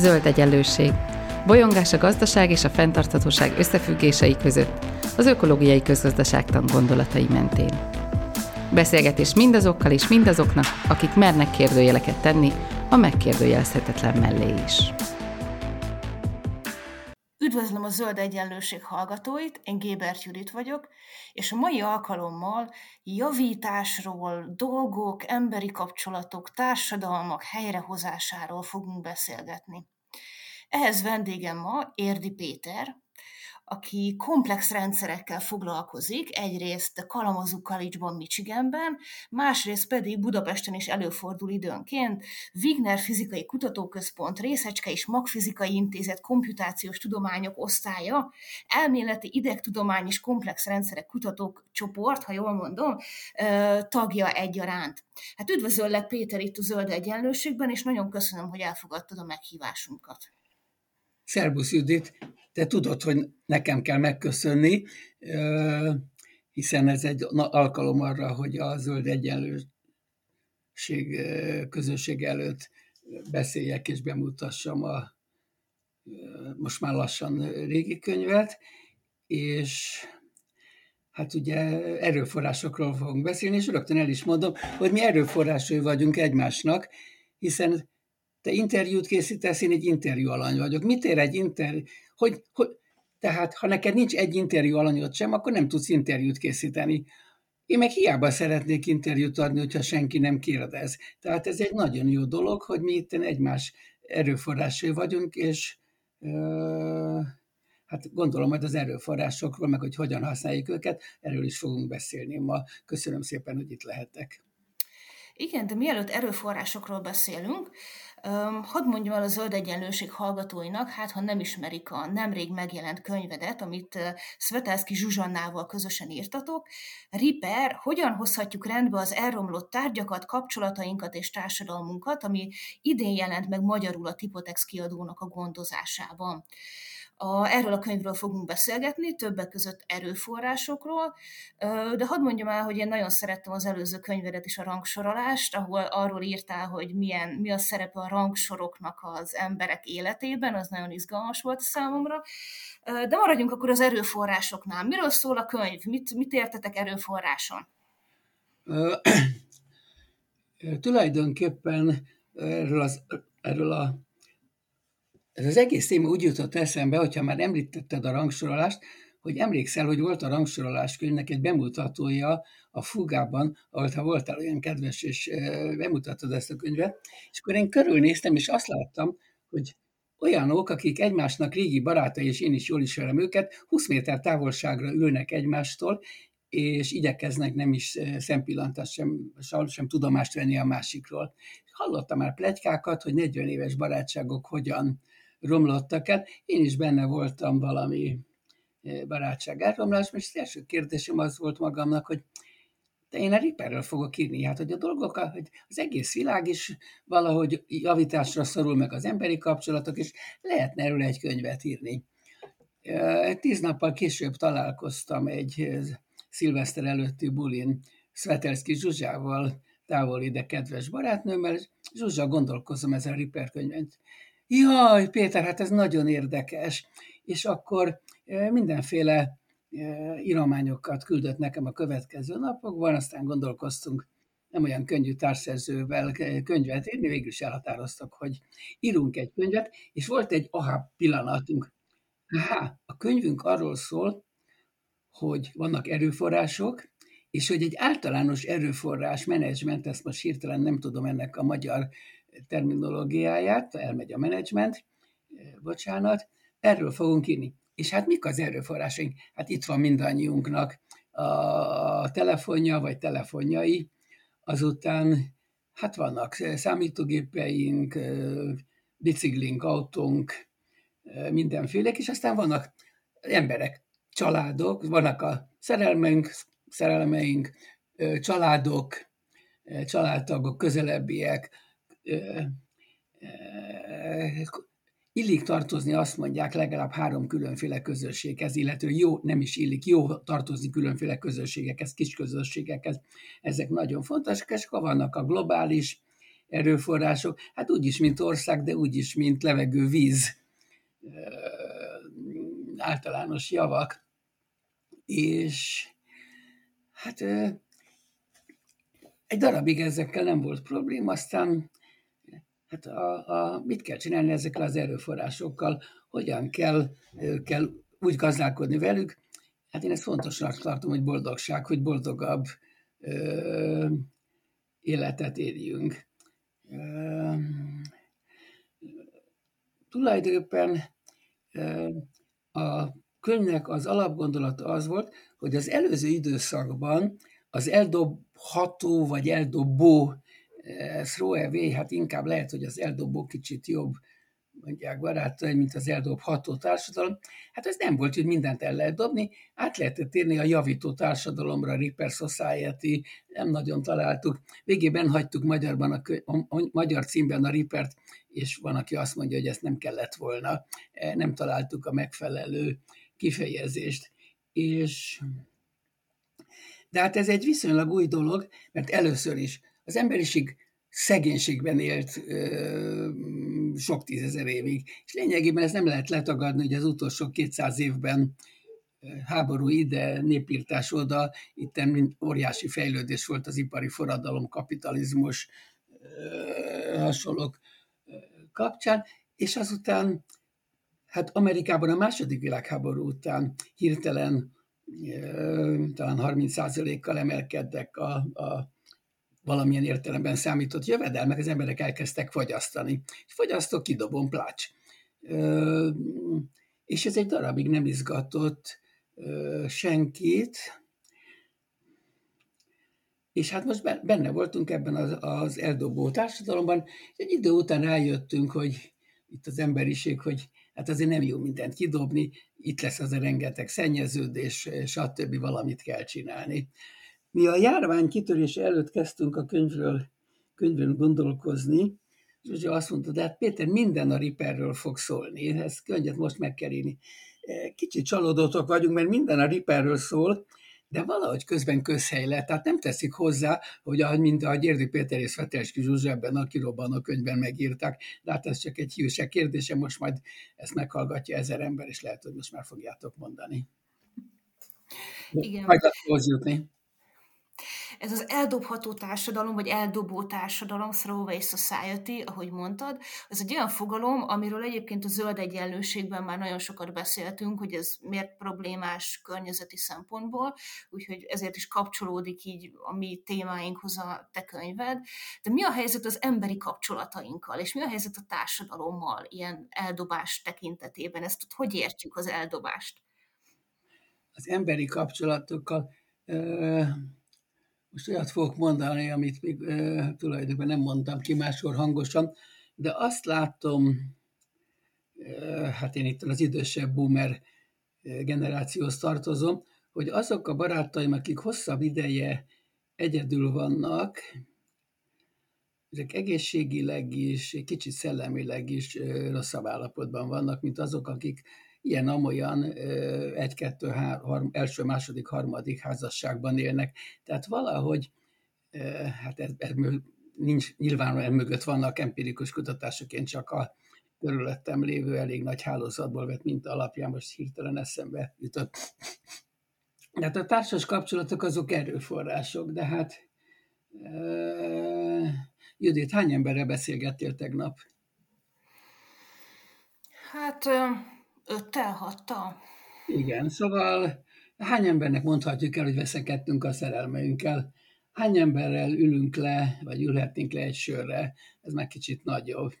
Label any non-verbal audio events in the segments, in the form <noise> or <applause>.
Zöld egyenlőség. Bolyongás a gazdaság és a fenntarthatóság összefüggései között, az ökológiai közgazdaságtan gondolatai mentén. Beszélgetés mindazokkal és mindazoknak, akik mernek kérdőjeleket tenni a megkérdőjelezhetetlen mellé is. Üdvözlöm a Zöld Egyenlőség hallgatóit, én Gébert Judit vagyok, és a mai alkalommal javításról, dolgok, emberi kapcsolatok, társadalmak helyrehozásáról fogunk beszélgetni. Ehhez vendégem ma Érdi Péter, aki komplex rendszerekkel foglalkozik, egyrészt Kalamazoo College-ban, Michiganben, másrészt pedig Budapesten is előfordul időnként, Wigner Fizikai Kutatóközpont, Részecske és Magfizikai Intézet Komputációs Tudományok Osztálya, Elméleti Idegtudomány és Komplex Rendszerek Kutatók Csoport, ha jól mondom, tagja egyaránt. Hát üdvözöllek Péter itt a Zöld Egyenlőségben, és nagyon köszönöm, hogy elfogadtad a meghívásunkat. Szerbusz Judit, te tudod, hogy nekem kell megköszönni, hiszen ez egy alkalom arra, hogy a zöld egyenlőség közösség előtt beszéljek és bemutassam a most már lassan régi könyvet, és hát ugye erőforrásokról fogunk beszélni, és rögtön el is mondom, hogy mi erőforrásai vagyunk egymásnak, hiszen te interjút készítesz, én egy interjú alany vagyok. Mit ér egy interjú? Hogy, hogy, tehát, ha neked nincs egy interjú alanyod sem, akkor nem tudsz interjút készíteni. Én meg hiába szeretnék interjút adni, hogyha senki nem kérdez. Tehát ez egy nagyon jó dolog, hogy mi itt egymás erőforrásai vagyunk, és ö, hát gondolom majd az erőforrásokról, meg hogy hogyan használjuk őket, erről is fogunk beszélni ma. Köszönöm szépen, hogy itt lehetek. Igen, de mielőtt erőforrásokról beszélünk, Hadd mondjam el a Zöld Egyenlőség hallgatóinak, hát ha nem ismerik a nemrég megjelent könyvedet, amit Svetelszki Zsuzsannával közösen írtatok, Riper, hogyan hozhatjuk rendbe az elromlott tárgyakat, kapcsolatainkat és társadalmunkat, ami idén jelent meg magyarul a Tipotex kiadónak a gondozásában. A, erről a könyvről fogunk beszélgetni, többek között erőforrásokról, de hadd mondjam el, hogy én nagyon szerettem az előző könyvedet is, a rangsorolást, ahol arról írtál, hogy milyen, mi a szerepe a rangsoroknak az emberek életében, az nagyon izgalmas volt számomra. De maradjunk akkor az erőforrásoknál. Miről szól a könyv? Mit, mit értetek erőforráson? <clears throat> tulajdonképpen erről, az, erről a ez az egész téma úgy jutott eszembe, hogyha már említetted a rangsorolást, hogy emlékszel, hogy volt a rangsorolás könyvnek egy bemutatója a Fugában, ahol ha voltál olyan kedves, és bemutattad ezt a könyvet, és akkor én körülnéztem, és azt láttam, hogy olyanok, akik egymásnak régi barátai, és én is jól ismerem őket, 20 méter távolságra ülnek egymástól, és igyekeznek nem is szempillantást sem, sem tudomást venni a másikról. Hallottam már plegykákat, hogy 40 éves barátságok hogyan romlottak el. Én is benne voltam valami eh, barátság elromlás, és az első kérdésem az volt magamnak, hogy de én a Ripperről fogok írni, hát hogy a dolgok, hogy az egész világ is valahogy javításra szorul meg az emberi kapcsolatok, és lehetne erről egy könyvet írni. Eh, tíz nappal később találkoztam egy eh, szilveszter előtti bulin Svetelszki Zsuzsával, távol ide kedves barátnőmmel, és Zsuzsa gondolkozom ezen a Ripper könyvet jaj, Péter, hát ez nagyon érdekes. És akkor mindenféle írományokat küldött nekem a következő napokban, aztán gondolkoztunk nem olyan könnyű társszerzővel könyvet írni, végül is elhatároztak, hogy írunk egy könyvet, és volt egy aha pillanatunk. Há, a könyvünk arról szól, hogy vannak erőforrások, és hogy egy általános erőforrás menedzsment, ezt most hirtelen nem tudom ennek a magyar terminológiáját, elmegy a menedzsment, bocsánat, erről fogunk írni. És hát mik az erőforrásaink? Hát itt van mindannyiunknak a telefonja, vagy telefonjai, azután hát vannak számítógépeink, biciklink, autónk, mindenfélek, és aztán vannak emberek, családok, vannak a szerelmeink, szerelmeink, családok, családtagok, közelebbiek, illik tartozni, azt mondják, legalább három különféle közösséghez, illetve jó, nem is illik, jó tartozni különféle közösségekhez, kis közösségekhez. Ezek nagyon fontosak, és akkor vannak a globális erőforrások, hát úgyis, mint ország, de úgyis, mint levegő, víz, általános javak. És hát egy darabig ezekkel nem volt probléma, aztán hát a, a, mit kell csinálni ezekkel az erőforrásokkal, hogyan kell, kell úgy gazdálkodni velük. Hát én ezt fontosnak tartom, hogy boldogság, hogy boldogabb ö, életet érjünk. Ö, tulajdonképpen a könyvnek az alapgondolata az volt, hogy az előző időszakban az eldobható vagy eldobó throw hát inkább lehet, hogy az eldobó kicsit jobb, mondják barátaim, mint az eldobható társadalom. Hát ez nem volt, hogy mindent el lehet dobni, át lehetett érni a javító társadalomra, Repair Society, nem nagyon találtuk. Végében hagytuk magyarban a, a, a magyar címben a Ripert, és van, aki azt mondja, hogy ezt nem kellett volna, e, nem találtuk a megfelelő kifejezést. És de hát ez egy viszonylag új dolog, mert először is az emberiség szegénységben élt ö, sok tízezer évig. És lényegében ez nem lehet letagadni, hogy az utolsó 200 évben háború ide, népírtás oda, itt óriási fejlődés volt az ipari forradalom, kapitalizmus, ö, hasonlók kapcsán, és azután, hát Amerikában a második világháború után hirtelen talán 30%-kal emelkedtek a, a valamilyen értelemben számított jövedelmek, az emberek elkezdtek fogyasztani. Fogyasztok, kidobom, plács. És ez egy darabig nem izgatott senkit, és hát most benne voltunk ebben az, az eldobó társadalomban, egy idő után rájöttünk, hogy itt az emberiség, hogy hát azért nem jó mindent kidobni, itt lesz az a rengeteg szennyeződés, stb. valamit kell csinálni. Mi a járvány kitörése előtt kezdtünk a könyvről, könyvről gondolkozni, és azt mondta, de hát Péter, minden a Riperről fog szólni, ezt könyvet most meg kell írni. Kicsit csalódottak vagyunk, mert minden a Riperről szól, de valahogy közben közhely lett, tehát nem teszik hozzá, hogy ahogy, mint a Gyérdi Péter és Fetelski Zsuzsa ebben a kirobbanó könyvben megírták, de hát ez csak egy hívőség kérdése, most majd ezt meghallgatja ezer ember, és lehet, hogy most már fogjátok mondani. Igen. Majd jutni ez az eldobható társadalom, vagy eldobó társadalom, throwaway society, ahogy mondtad, ez egy olyan fogalom, amiről egyébként a zöld egyenlőségben már nagyon sokat beszéltünk, hogy ez miért problémás környezeti szempontból, úgyhogy ezért is kapcsolódik így a mi témáinkhoz a te könyved. De mi a helyzet az emberi kapcsolatainkkal, és mi a helyzet a társadalommal ilyen eldobás tekintetében? Ezt hogy értjük az eldobást? Az emberi kapcsolatokkal most olyat fogok mondani, amit még e, tulajdonképpen nem mondtam ki máskor hangosan, de azt látom, e, hát én itt az idősebb boomer generációhoz tartozom, hogy azok a barátaim, akik hosszabb ideje egyedül vannak, ezek egészségileg is, kicsit szellemileg is rosszabb állapotban vannak, mint azok, akik ilyen amolyan egy, kettő, három, első, második, harmadik házasságban élnek. Tehát valahogy, hát ez, ez nincs, nyilván mögött vannak empirikus kutatások, én csak a körülöttem lévő elég nagy hálózatból vett minta alapján most hirtelen eszembe jutott. Tehát a társas kapcsolatok azok erőforrások, de hát uh, Judit, hány emberre beszélgettél tegnap? Hát Öttel, hattal? Igen, szóval hány embernek mondhatjuk el, hogy veszekedtünk a szerelmeinkkel? Hány emberrel ülünk le, vagy ülhetnénk le egy sörre? Ez már kicsit nagyobb.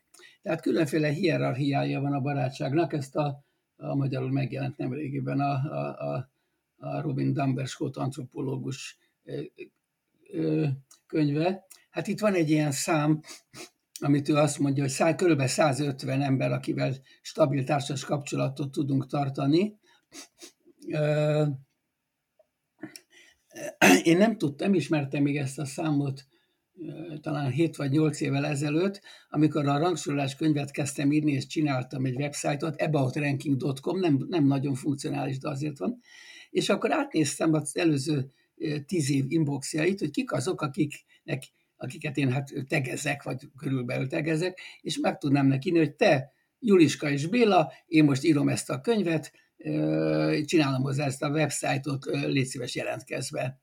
Tehát különféle hierarchiája van a barátságnak, ezt a, a magyarul megjelent nemrégiben a, a, a, a Robin Dumberscott antropológus ö, ö, könyve. Hát itt van egy ilyen szám, amit ő azt mondja, hogy száll, kb. 150 ember, akivel stabil társas kapcsolatot tudunk tartani. Én nem tudtam, nem ismertem még ezt a számot talán 7 vagy 8 évvel ezelőtt, amikor a rangsorolás könyvet kezdtem írni, és csináltam egy websájtot, aboutranking.com, nem, nem nagyon funkcionális, de azért van, és akkor átnéztem az előző 10 év inboxjait, hogy kik azok, akiknek akiket én hát tegezek, vagy körülbelül tegezek, és meg tudnám neki, hogy te, Juliska és Béla, én most írom ezt a könyvet, csinálom hozzá ezt a websájtot, légy szíves jelentkezve.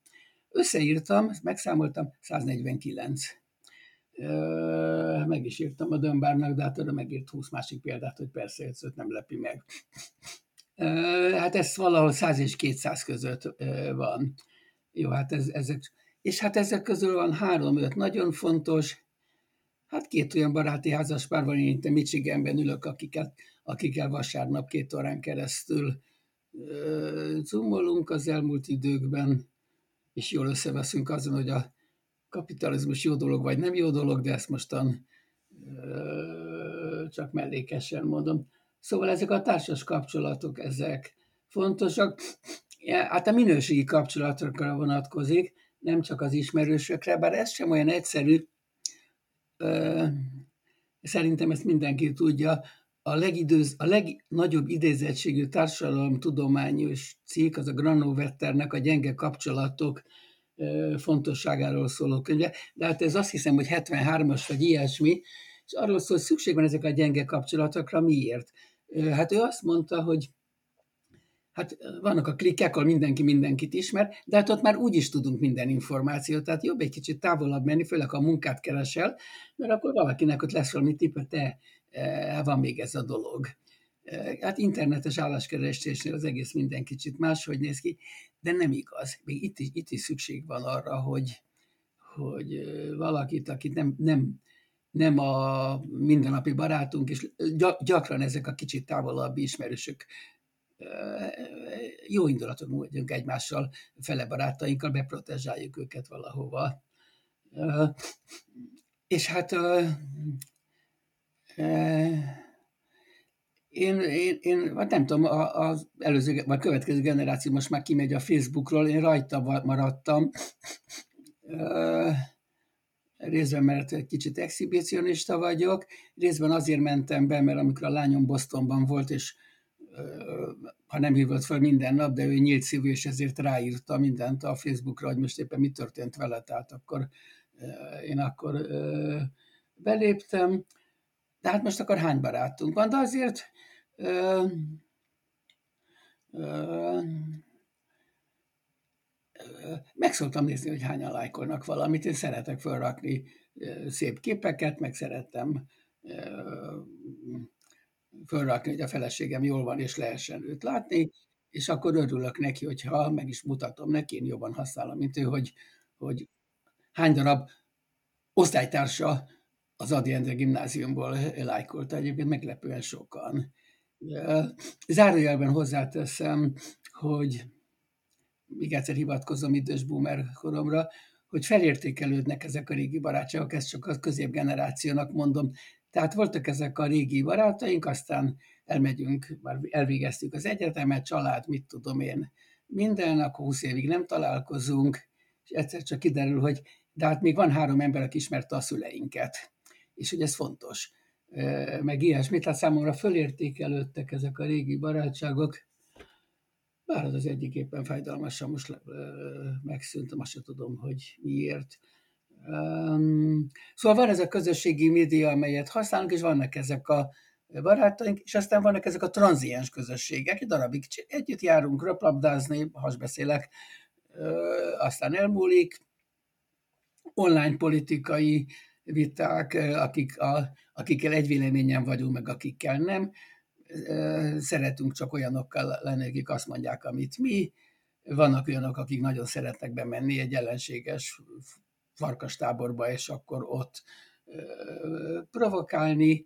Összeírtam, megszámoltam, 149. Meg is írtam a Dömbárnak, de hát megírt 20 másik példát, hogy persze, hogy nem lepi meg. Hát ez valahol 100 és 200 között van. Jó, hát ez, ezek, és hát ezek közül van három-öt nagyon fontos, hát két olyan baráti házas pár van, én itt Michiganben ülök, akiket, akikkel vasárnap két órán keresztül zoomolunk az elmúlt időkben, és jól összeveszünk azon, hogy a kapitalizmus jó dolog, vagy nem jó dolog, de ezt mostan csak mellékesen mondom. Szóval ezek a társas kapcsolatok, ezek fontosak. Hát a minőségi kapcsolatokra vonatkozik, nem csak az ismerősökre, bár ez sem olyan egyszerű. Szerintem ezt mindenki tudja. A, legidőz, a legnagyobb idézettségű társadalomtudományos cikk az a Granovetternek a gyenge kapcsolatok fontosságáról szóló könyve, de hát ez azt hiszem, hogy 73-as vagy ilyesmi, és arról szól, hogy szükség van ezek a gyenge kapcsolatokra, miért? Hát ő azt mondta, hogy hát vannak a klikkek, ahol mindenki mindenkit ismer, de hát ott már úgy is tudunk minden információt, tehát jobb egy kicsit távolabb menni, főleg ha munkát keresel, mert akkor valakinek ott lesz valami tipp, hogy te, van még ez a dolog. Hát internetes álláskeresésnél az egész minden kicsit máshogy néz ki, de nem igaz. Még itt is, itt is szükség van arra, hogy, hogy valakit, akit nem, nem nem a mindennapi barátunk, és gyakran ezek a kicsit távolabbi ismerősök jó indulatok vagyunk egymással, fele barátainkkal, beprotezsáljuk őket valahova. És hát én, én, én hát nem tudom, az előző, vagy következő generáció most már kimegy a Facebookról, én rajta maradtam részben mert egy kicsit exhibicionista vagyok, részben azért mentem be, mert amikor a lányom Bostonban volt, és ha nem hívott fel minden nap, de ő nyílt szívű, és ezért ráírta mindent a Facebookra, hogy most éppen mi történt vele, tehát akkor én akkor beléptem. De hát most akkor hány barátunk van, de azért meg szoktam nézni, hogy hányan lájkolnak valamit. Én szeretek felrakni szép képeket, meg szeretem felrakni, hogy a feleségem jól van, és lehessen őt látni, és akkor örülök neki, hogyha meg is mutatom neki, én jobban használom, mint ő, hogy, hogy hány darab osztálytársa az Adi Endre gimnáziumból lájkolta, egyébként meglepően sokan. Zárójelben hozzáteszem, hogy még egyszer hivatkozom idős boomer koromra, hogy felértékelődnek ezek a régi barátságok, ezt csak a középgenerációnak mondom. Tehát voltak ezek a régi barátaink, aztán elmegyünk, már elvégeztük az egyetemet, család, mit tudom én, minden, akkor 20 évig nem találkozunk, és egyszer csak kiderül, hogy de hát még van három ember, aki ismerte a szüleinket, és hogy ez fontos. Meg ilyesmit, tehát számomra fölértékelődtek ezek a régi barátságok, bár az az egyik éppen fájdalmasan most megszűnt, azt sem tudom, hogy miért. Szóval van ez a közösségi média, amelyet használunk, és vannak ezek a barátaink, és aztán vannak ezek a tranziens közösségek, egy darabig együtt járunk röplabdázni, hasbeszélek, aztán elmúlik, online politikai viták, akik a, akikkel egy véleményen vagyunk, meg akikkel nem. Szeretünk csak olyanokkal lenni, akik azt mondják, amit mi. Vannak olyanok, akik nagyon szeretnek bemenni egy ellenséges farkastáborba, és akkor ott provokálni.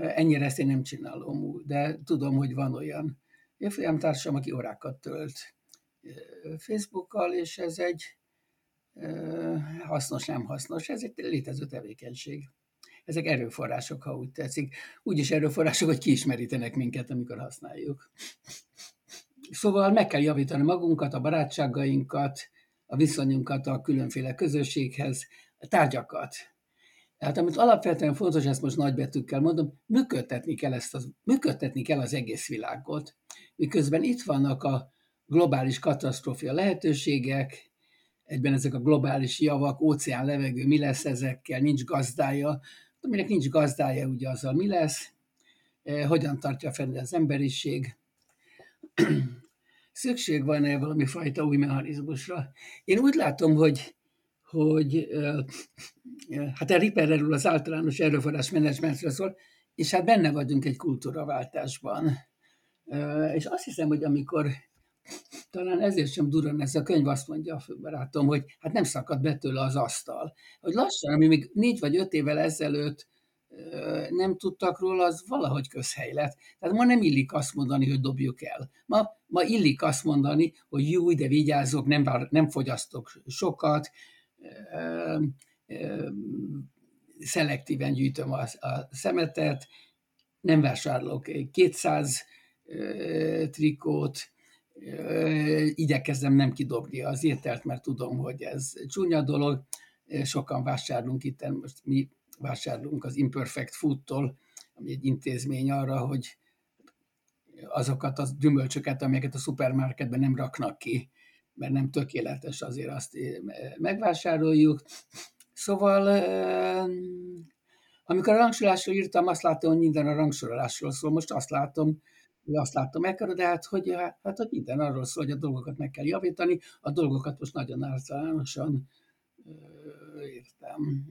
Ennyire ezt én nem csinálom, de tudom, hogy van olyan évfolyamtársam, aki órákat tölt Facebookkal, és ez egy hasznos, nem hasznos, ez egy létező tevékenység ezek erőforrások, ha úgy tetszik. Úgyis erőforrások, hogy kiismerítenek minket, amikor használjuk. Szóval meg kell javítani magunkat, a barátságainkat, a viszonyunkat a különféle közösséghez, tárgyakat. Tehát amit alapvetően fontos, ezt most nagybetűkkel mondom, működtetni kell, ezt az, működtetni kell az egész világot. Miközben itt vannak a globális katasztrófia lehetőségek, egyben ezek a globális javak, óceán, levegő, mi lesz ezekkel, nincs gazdája, aminek nincs gazdája, ugye azzal mi lesz, hogyan tartja fenn az emberiség, szükség van-e valami fajta új mechanizmusra. Én úgy látom, hogy, hogy hát a Ripper erről az általános erőforrás menedzsmentről szól, és hát benne vagyunk egy kultúraváltásban. És azt hiszem, hogy amikor talán ezért sem duran ez a könyv, azt mondja a főbarátom, hogy hát nem szakad be tőle az asztal. Hogy lassan, ami még négy vagy öt évvel ezelőtt nem tudtak róla, az valahogy közhely lett. Tehát ma nem illik azt mondani, hogy dobjuk el. Ma, ma illik azt mondani, hogy jó, de vigyázok, nem, nem fogyasztok sokat, szelektíven gyűjtöm a, a szemetet, nem vásárolok 200 trikót, igyekezem nem kidobni az ételt, mert tudom, hogy ez csúnya dolog. Sokan vásárolunk itt, most mi vásárolunk az Imperfect Food-tól, ami egy intézmény arra, hogy azokat a gyümölcsöket, amelyeket a szupermarketben nem raknak ki, mert nem tökéletes, azért azt megvásároljuk. Szóval amikor a rangsorolásról írtam, azt láttam, hogy minden a rangsorolásról szól. Most azt látom, azt láttam ekkor, de hát hogy, hát, hogy minden arról szól, hogy a dolgokat meg kell javítani, a dolgokat most nagyon általánosan értem.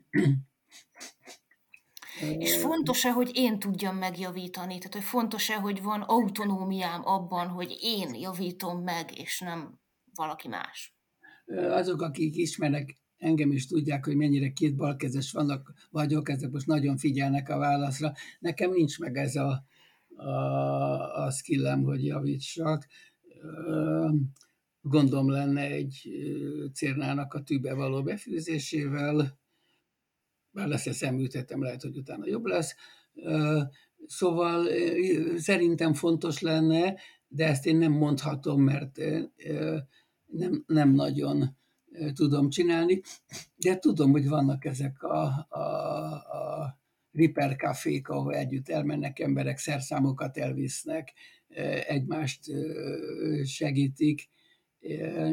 És fontos-e, hogy én tudjam megjavítani? Tehát, hogy fontos-e, hogy van autonómiám abban, hogy én javítom meg, és nem valaki más? Azok, akik ismernek engem is tudják, hogy mennyire két balkezes vannak, vagyok, ezek most nagyon figyelnek a válaszra. Nekem nincs meg ez a, a, a skillem, hogy javítsak. Gondom lenne egy cérnának a tűbe való befűzésével, bár lesz egy szemültetem, lehet, hogy utána jobb lesz. Szóval szerintem fontos lenne, de ezt én nem mondhatom, mert nem, nem nagyon tudom csinálni, de tudom, hogy vannak ezek a, a, a Ripper kafék, ahol együtt elmennek emberek, szerszámokat elvisznek, egymást segítik.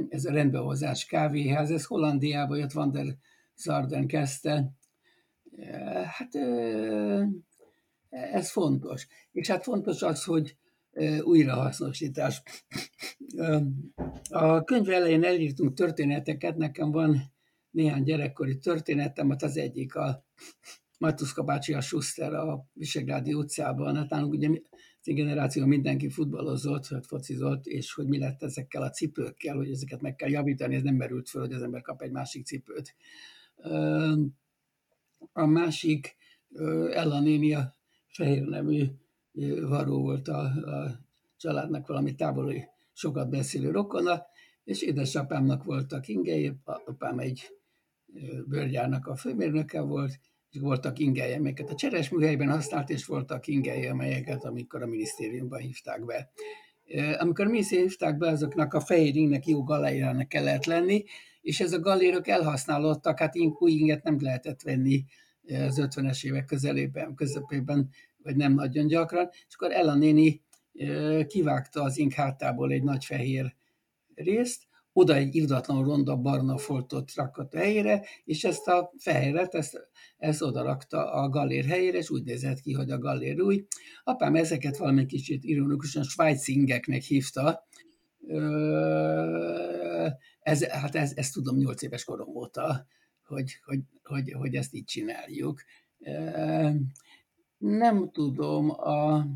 Ez a rendbehozás kávéház, ez Hollandiában jött, Van der Zarden kezdte, Hát ez fontos. És hát fontos az, hogy újrahasznosítás. A könyv elején elírtunk történeteket, nekem van néhány gyerekkori történetem, hát az egyik a Matuszka bácsi a Schuster a Visegrádi utcában, hát nálunk ugye az generáció mindenki futballozott, hát focizott, és hogy mi lett ezekkel a cipőkkel, hogy ezeket meg kell javítani, ez nem merült föl, hogy az ember kap egy másik cipőt. A másik Ella néni a fehér nemű varó volt a, a családnak valami távoli, sokat beszélő rokona, és édesapámnak voltak ingei, apám egy bőrgyárnak a főmérnöke volt, és voltak ingei, amelyeket a cseres műhelyben használt, és voltak ingei, amelyeket amikor a minisztériumban hívták be. Amikor a minisztériumban hívták be, azoknak a fehér ingnek jó galérának kellett lenni, és ez a galérok elhasználódtak, hát új inget nem lehetett venni az 50-es évek közelében, közepében, vagy nem nagyon gyakran, és akkor Ella néni kivágta az ink hátából egy nagy fehér részt, oda egy irdatlan ronda barna foltot rakott helyére, és ezt a fehéret, ezt, ezt oda rakta a gallér helyére, és úgy nézett ki, hogy a gallér új. Apám ezeket valami kicsit ironikusan svájci ingeknek hívta, ez, hát ez, ezt tudom nyolc éves korom óta, hogy, hogy, hogy, hogy ezt így csináljuk. Nem tudom, a,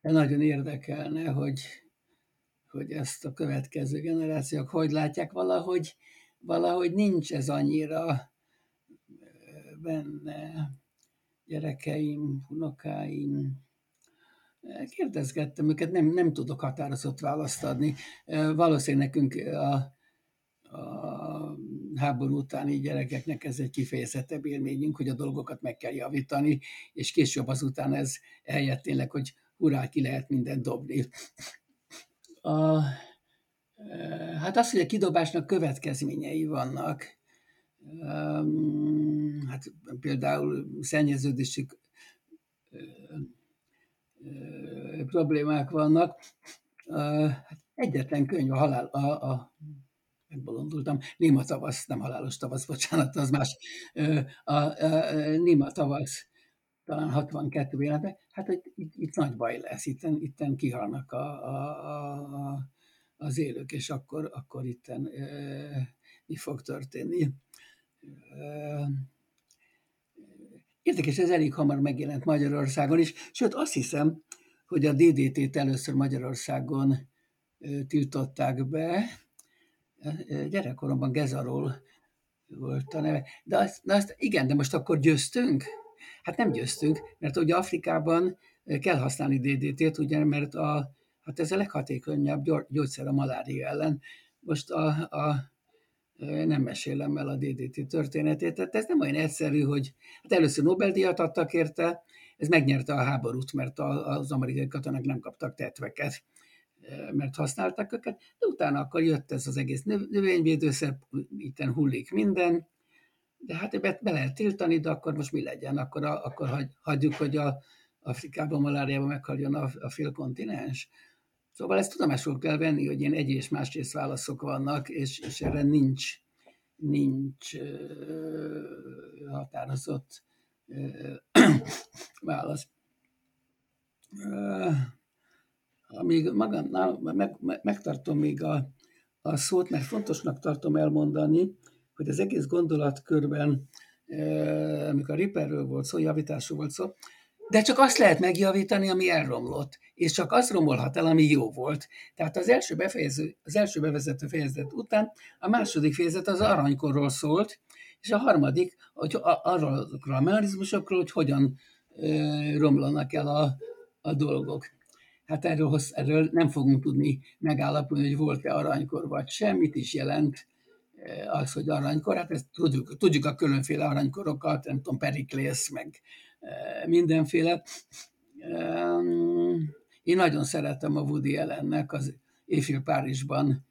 de nagyon érdekelne, hogy, hogy ezt a következő generációk hogy látják, valahogy, valahogy nincs ez annyira benne gyerekeim, unokáim, Kérdezgettem őket, nem, nem tudok határozott választ adni. Valószínűleg nekünk a, a háború utáni gyerekeknek ez egy kifejezettebb élményünk, hogy a dolgokat meg kell javítani, és később azután ez eljött tényleg, hogy hurrá, ki lehet mindent dobni. A, hát az, hogy a kidobásnak következményei vannak, hát például szennyeződési problémák vannak. Hát egyetlen könyv a halál, a, a megbolondultam, Néma tavasz, nem halálos tavasz, bocsánat, az más, a, a, a Néma tavasz, talán 62 életben, hát hogy itt, itt nagy baj lesz, itten, itten kihalnak a, a, a, az élők, és akkor, akkor itten e, mi fog történni. E, érdekes, ez elég hamar megjelent Magyarországon is, sőt azt hiszem, hogy a DDT-t először Magyarországon tiltották be, gyerekkoromban Gezarol volt a neve. De azt, na azt, igen, de most akkor győztünk? Hát nem győztünk, mert ugye Afrikában kell használni DDT-t, ugye, mert a, hát ez a leghatékonyabb gyógyszer a malária ellen. Most a, a nem mesélem el a DDT történetét, tehát ez nem olyan egyszerű, hogy hát először Nobel-díjat adtak érte, ez megnyerte a háborút, mert az amerikai katonák nem kaptak tetveket mert használták őket, de utána akkor jött ez az egész növényvédőszer, itten hullik minden, de hát be, be lehet tiltani, de akkor most mi legyen? Akkor, a, akkor hagy, hagyjuk, hogy a Afrikában, maláriában meghaljon a, a fél kontinens. Szóval ezt tudomásul kell venni, hogy ilyen egy és másrészt válaszok vannak, és, és erre nincs, nincs uh, határozott válasz. Amíg magamnál meg, meg, megtartom még a, a szót, mert fontosnak tartom elmondani, hogy az egész gondolatkörben, amikor a Ripperről volt szó, javításról volt szó, de csak azt lehet megjavítani, ami elromlott, és csak az romolhat el, ami jó volt. Tehát az első, befejező, az első bevezető fejezet után a második fejezet az aranykorról szólt, és a harmadik hogy arról a mechanizmusokról, hogy hogyan romlanak el a, a dolgok. Hát erről, erről nem fogunk tudni megállapodni, hogy volt-e aranykor vagy sem, mit is jelent az, hogy aranykor. Hát ezt tudjuk, tudjuk a különféle aranykorokat, nem tudom, Periklész, meg mindenféle. Én nagyon szeretem a Woody Allennek az Éjfél Párizsban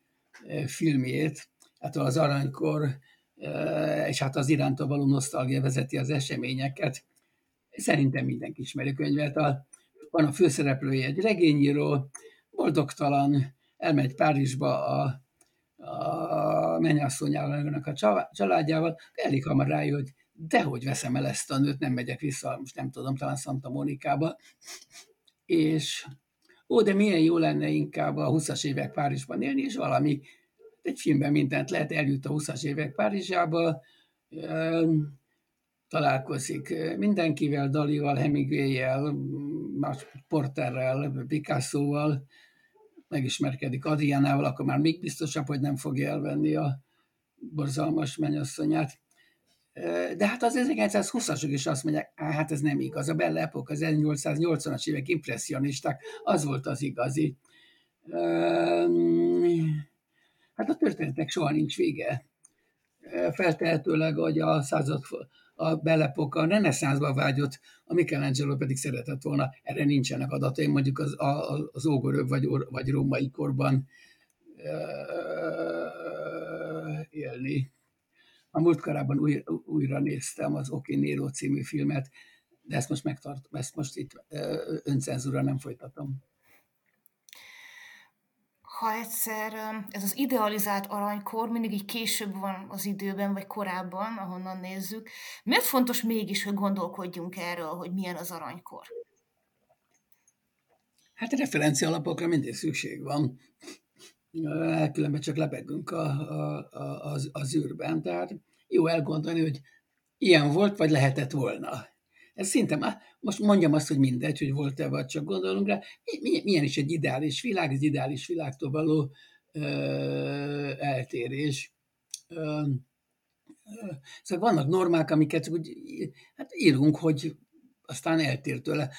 filmjét, hát az aranykor, és hát az iránta való nosztalgia vezeti az eseményeket. Szerintem mindenki ismeri a könyvet. A van a főszereplője egy regényíró, boldogtalan, elmegy Párizsba a, a mennyasszonyának a családjával, elég hamar rájön, hogy dehogy veszem el ezt a nőt, nem megyek vissza, most nem tudom, talán Santa Monikába, és ó, de milyen jó lenne inkább a 20-as évek Párizsban élni, és valami, egy filmben mindent lehet, eljut a 20-as évek Párizsába, találkozik mindenkivel, Dalival, Hemingway-jel, más Porterrel, Picasso-val, megismerkedik Adriánával, akkor már még biztosabb, hogy nem fogja elvenni a borzalmas mennyasszonyát. De hát az 1920-asok is azt mondják, hát ez nem igaz, a Belle Epoque, az 1880-as évek impressionisták, az volt az igazi. Hát a történetnek soha nincs vége. Feltehetőleg, hogy a század a Belepok a reneszánszba vágyott, a Michelangelo pedig szeretett volna, erre nincsenek adatai, mondjuk az, az ógörög vagy, vagy római korban élni. A múltkorában új, újra néztem az Oké Nero című filmet, de ezt most megtartom, ezt most itt öncenzúra nem folytatom ha egyszer ez az idealizált aranykor mindig így később van az időben, vagy korábban, ahonnan nézzük, miért fontos mégis, hogy gondolkodjunk erről, hogy milyen az aranykor? Hát referencia alapokra mindig szükség van. Különben csak lebegünk a, a, a, az, az űrben. Tehát jó elgondolni, hogy ilyen volt, vagy lehetett volna. Ez szinte már, most mondjam azt, hogy mindegy, hogy volt-e, vagy csak gondolunk rá, milyen is egy ideális világ, az ideális világtól való ö, eltérés. Ö, ö, szóval vannak normák, amiket úgy, hát írunk, hogy aztán eltér tőle.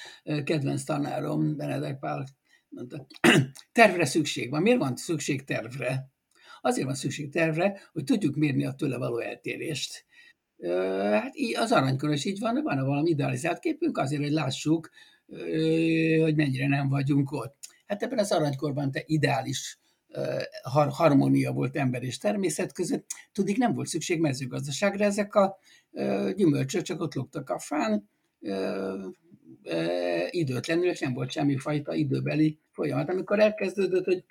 Kedvenc tanárom, Benedek Pál mondta, <clears throat> tervre szükség van. Miért van szükség tervre? Azért van szükség tervre, hogy tudjuk mérni a tőle való eltérést. Hát így az aranykor is így van, van valami idealizált képünk azért, hogy lássuk, hogy mennyire nem vagyunk ott. Hát ebben az aranykorban te ideális harmónia volt ember és természet között. Tudik, nem volt szükség mezőgazdaságra, ezek a gyümölcsök csak ott lógtak a fán, időtlenül, és nem volt semmifajta időbeli folyamat. Amikor elkezdődött, hogy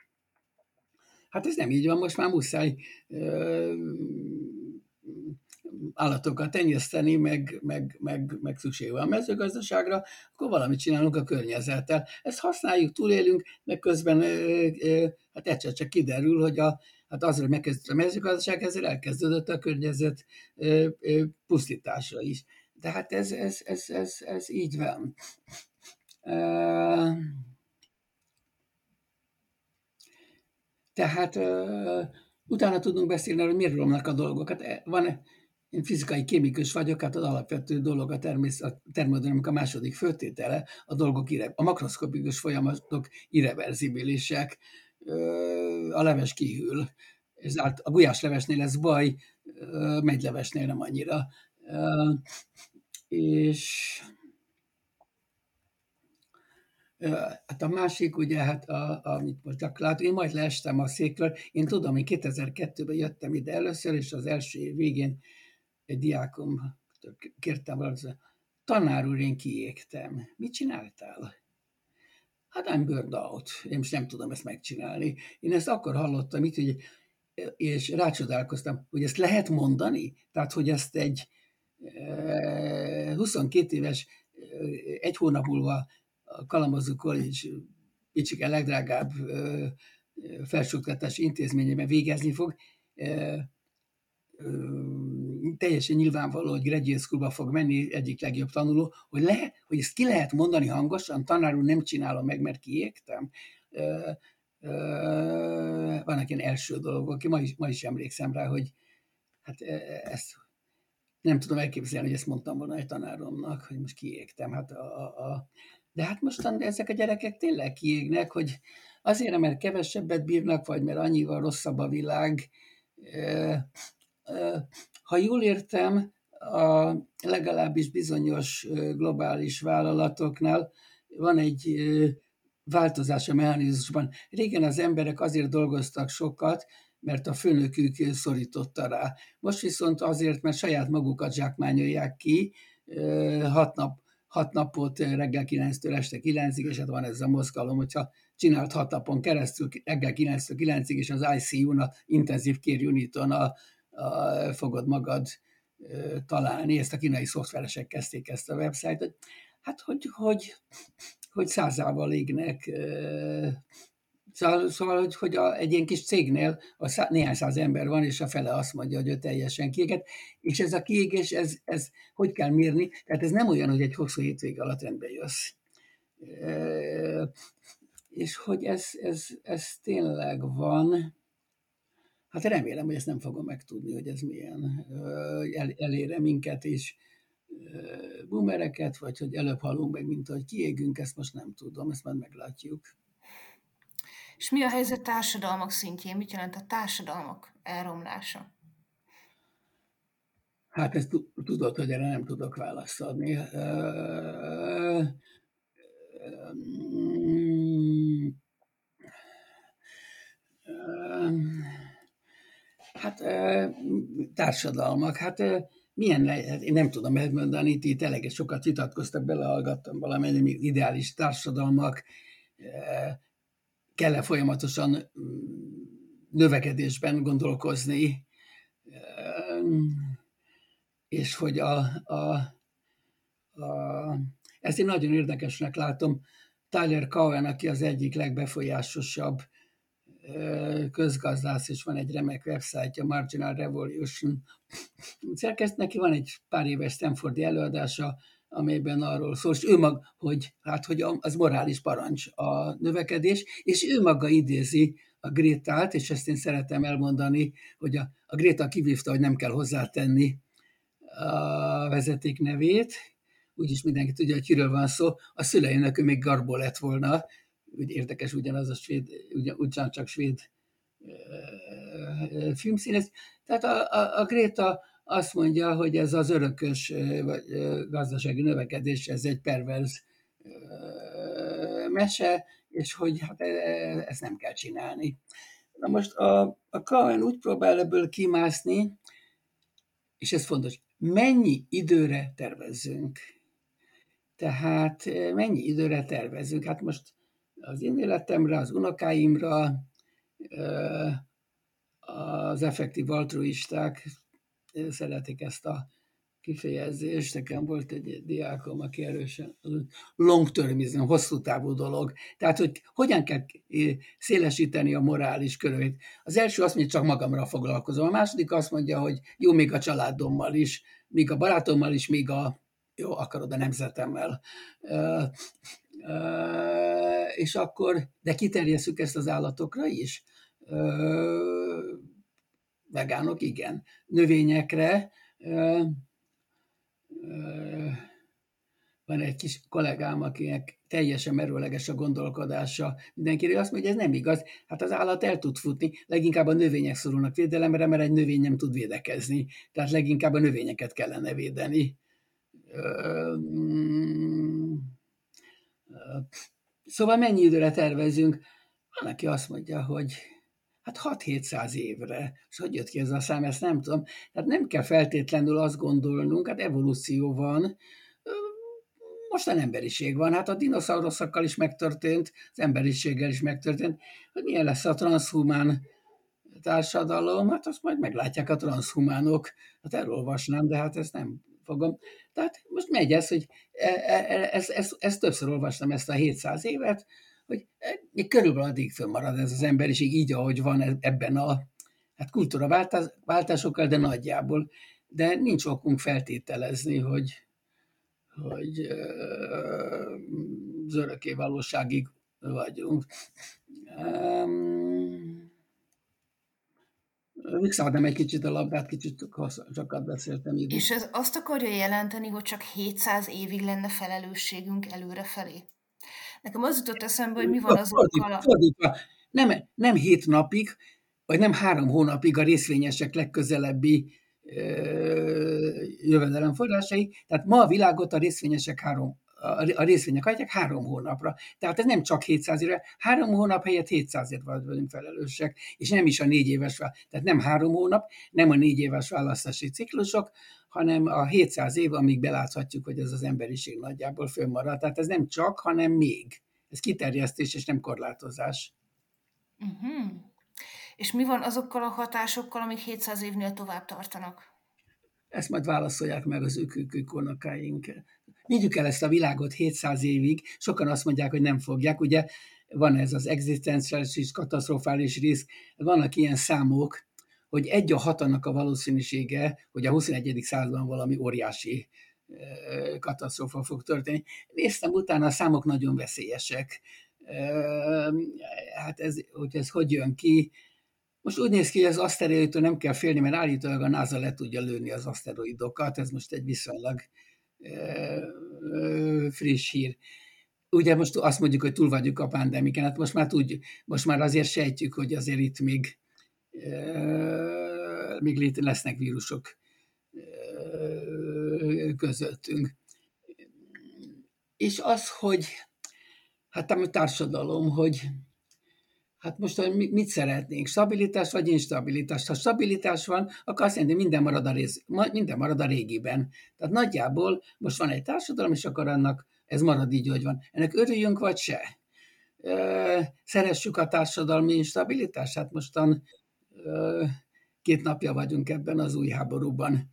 Hát ez nem így van, most már muszáj állatokat tenyészteni, meg, meg, meg, meg szükség van a mezőgazdaságra, akkor valamit csinálunk a környezettel. Ezt használjuk, túlélünk, meg közben hát egyszer csak kiderül, hogy a, hát azért megkezdődött a mezőgazdaság, ezzel elkezdődött a környezet pusztítása is. De hát ez, ez, ez, ez, ez így van. Tehát utána tudunk beszélni, hogy miért romlanak a dolgok. Hát e, van, én fizikai kémikus vagyok, hát az alapvető dolog a, természet, a termodinamika második főtétele, a dolgok, a makroszkopikus folyamatok irreverzibilisek, a leves kihűl. Ez a gulyáslevesnél ez baj, megylevesnél nem annyira. És Hát a másik, ugye, hát a, amit most csak látom, én majd leestem a székről. Én tudom, hogy 2002-ben jöttem ide először, és az első év végén egy diákom kértem valamit, tanár úr, én kiégtem. Mit csináltál? Hát I'm burned out. Én most nem tudom ezt megcsinálni. Én ezt akkor hallottam itt, hogy, és rácsodálkoztam, hogy ezt lehet mondani? Tehát, hogy ezt egy 22 éves, egy hónap múlva a Kalamazoo College Picsike legdrágább felsőoktatási intézményében végezni fog, teljesen nyilvánvaló, hogy graduate schoolba fog menni egyik legjobb tanuló, hogy, le, hogy ezt ki lehet mondani hangosan, tanár úr nem csinálom meg, mert kiégtem. Vannak ilyen első dolgok, ma is, ma is emlékszem rá, hogy hát ezt nem tudom elképzelni, hogy ezt mondtam volna egy tanáromnak, hogy most kiégtem. Hát a, a, a, de hát mostan ezek a gyerekek tényleg kiégnek, hogy azért, mert kevesebbet bírnak, vagy mert annyival rosszabb a világ. Ha jól értem, a legalábbis bizonyos globális vállalatoknál van egy változás a mechanizmusban. Régen az emberek azért dolgoztak sokat, mert a főnökük szorította rá. Most viszont azért, mert saját magukat zsákmányolják ki, hat nap hat napot reggel 9-től este 9-ig, és hát van ez a mozgalom, hogyha csinált hat napon keresztül, reggel 9-től 9-ig, és az ICU-n, a intenzív care uniton a, fogod magad találni, ezt a kínai szoftveresek kezdték ezt a websájtot, hát hogy, hogy, hogy százával égnek Szóval, hogy, hogy a, egy ilyen kis cégnél a szá, néhány száz ember van, és a fele azt mondja, hogy ő teljesen kiégett, és ez a kiégés, ez, ez hogy kell mérni? Tehát ez nem olyan, hogy egy hosszú hétvég alatt rendbe jössz. És hogy ez, ez, ez tényleg van, hát remélem, hogy ezt nem fogom megtudni, hogy ez milyen el, elére minket, és bumereket, vagy hogy előbb halunk meg, mint hogy kiégünk, ezt most nem tudom, ezt majd meglátjuk. És mi a helyzet társadalmak szintjén? Mit jelent a társadalmak elromlása? Hát ezt tudod, hogy erre nem tudok választ adni. Hát társadalmak, hát milyen lehet, én nem tudom megmondani, ti tényleg sokat vitatkoztak, belehallgattam valamennyi ideális társadalmak, kell-e folyamatosan mm, növekedésben gondolkozni, és hogy a, a, a, ezt én nagyon érdekesnek látom, Tyler Cowen, aki az egyik legbefolyásosabb közgazdász, és van egy remek websájtja, Marginal Revolution. Szerkeszt neki van egy pár éves Stanfordi előadása, amelyben arról szól, és ő maga, hogy, hát, hogy az morális parancs a növekedés, és ő maga idézi a Grétát, és ezt én szeretem elmondani, hogy a, a Gréta kivívta, hogy nem kell hozzátenni a vezeték nevét, úgyis mindenki tudja, hogy kiről van szó, a szüleinek ő még Garbó lett volna, úgy érdekes ugyanaz a svéd, ugyan, ugyancsak svéd filmszínész. Tehát a, a, a Gréta azt mondja, hogy ez az örökös vagy gazdasági növekedés, ez egy perverz mese, és hogy hát ezt nem kell csinálni. Na most a, a Cohen úgy próbál ebből kimászni, és ez fontos, mennyi időre tervezzünk. Tehát mennyi időre tervezünk? Hát most az én életemre, az unokáimra, az effektív altruisták szeretik ezt a kifejezést. Nekem volt egy diákom, aki erősen long termism, hosszú távú dolog. Tehát, hogy hogyan kell szélesíteni a morális körét. Az első azt mondja, csak magamra foglalkozom. A második azt mondja, hogy jó, még a családommal is, még a barátommal is, még a jó, akarod a nemzetemmel. És akkor, de kiterjesszük ezt az állatokra is? Vegánok, igen. Növényekre, van egy kis kollégám, akinek teljesen merőleges a gondolkodása. Mindenki azt mondja, hogy ez nem igaz. Hát az állat el tud futni, leginkább a növények szorulnak védelemre, mert egy növény nem tud védekezni. Tehát leginkább a növényeket kellene védeni. Szóval mennyi időre tervezünk? Van, aki azt mondja, hogy hát 6-700 évre. És hogy jött ki ez a szám, ezt nem tudom. Tehát nem kell feltétlenül azt gondolnunk, hát evolúció van, mostan emberiség van, hát a dinoszauruszokkal is megtörtént, az emberiséggel is megtörtént, hogy milyen lesz a transhumán társadalom, hát azt majd meglátják a transhumánok. Hát elolvasnám, de hát ezt nem fogom. Tehát most megy ez, hogy ezt, ezt, ezt, ezt többször olvastam ezt a 700 évet, hogy még körülbelül addig fönnmarad ez az emberiség így, ahogy van e-, ebben a hát kultúraváltásokkal, de nagyjából. De nincs okunk feltételezni, hogy, hogy az örökké valóságig vagyunk. Um, Visszaadnám egy kicsit a labdát, kicsit sokat beszéltem így. És ez azt akarja jelenteni, hogy csak 700 évig lenne felelősségünk előrefelé? Nekem az jutott eszembe, hogy mi van azokkal a... Fordítva, nem, nem hét napig, vagy nem három hónapig a részvényesek legközelebbi jövedelemforrásai. Tehát ma a világot a részvényesek három, a részvények adják három hónapra. Tehát ez nem csak 700 évre, három hónap helyett 700 év vagyunk felelősek, és nem is a négy éves, tehát nem három hónap, nem a négy éves választási ciklusok, hanem a 700 év, amíg beláthatjuk, hogy ez az emberiség nagyjából fönnmarad. Tehát ez nem csak, hanem még. Ez kiterjesztés és nem korlátozás. Uh-huh. És mi van azokkal a hatásokkal, amik 700 évnél tovább tartanak? Ezt majd válaszolják meg az ükükük unokáink. Vigyük el ezt a világot 700 évig, sokan azt mondják, hogy nem fogják, ugye van ez az egzisztenciális katasztrofális risk, vannak ilyen számok, hogy egy a hatannak a valószínűsége, hogy a 21. században valami óriási katasztrófa fog történni. Néztem utána, a számok nagyon veszélyesek. Hát ez, hogy ez hogy jön ki, most úgy néz ki, hogy az aszteroidtól nem kell félni, mert állítólag a NASA le tudja lőni az aszteroidokat, ez most egy viszonylag friss hír. Ugye most azt mondjuk, hogy túl vagyunk a pandemiken, hát most már tudjuk, most már azért sejtjük, hogy azért itt még még lesznek vírusok közöttünk. És az, hogy hát a társadalom, hogy hát most mit szeretnénk, stabilitás vagy instabilitás. Ha stabilitás van, akkor azt jelenti, hogy minden marad a, rész, minden marad a régiben. Tehát nagyjából most van egy társadalom, és akkor annak ez marad így, hogy van. Ennek örüljünk, vagy se? Szeressük a társadalmi instabilitást? Hát mostan két napja vagyunk ebben az új háborúban.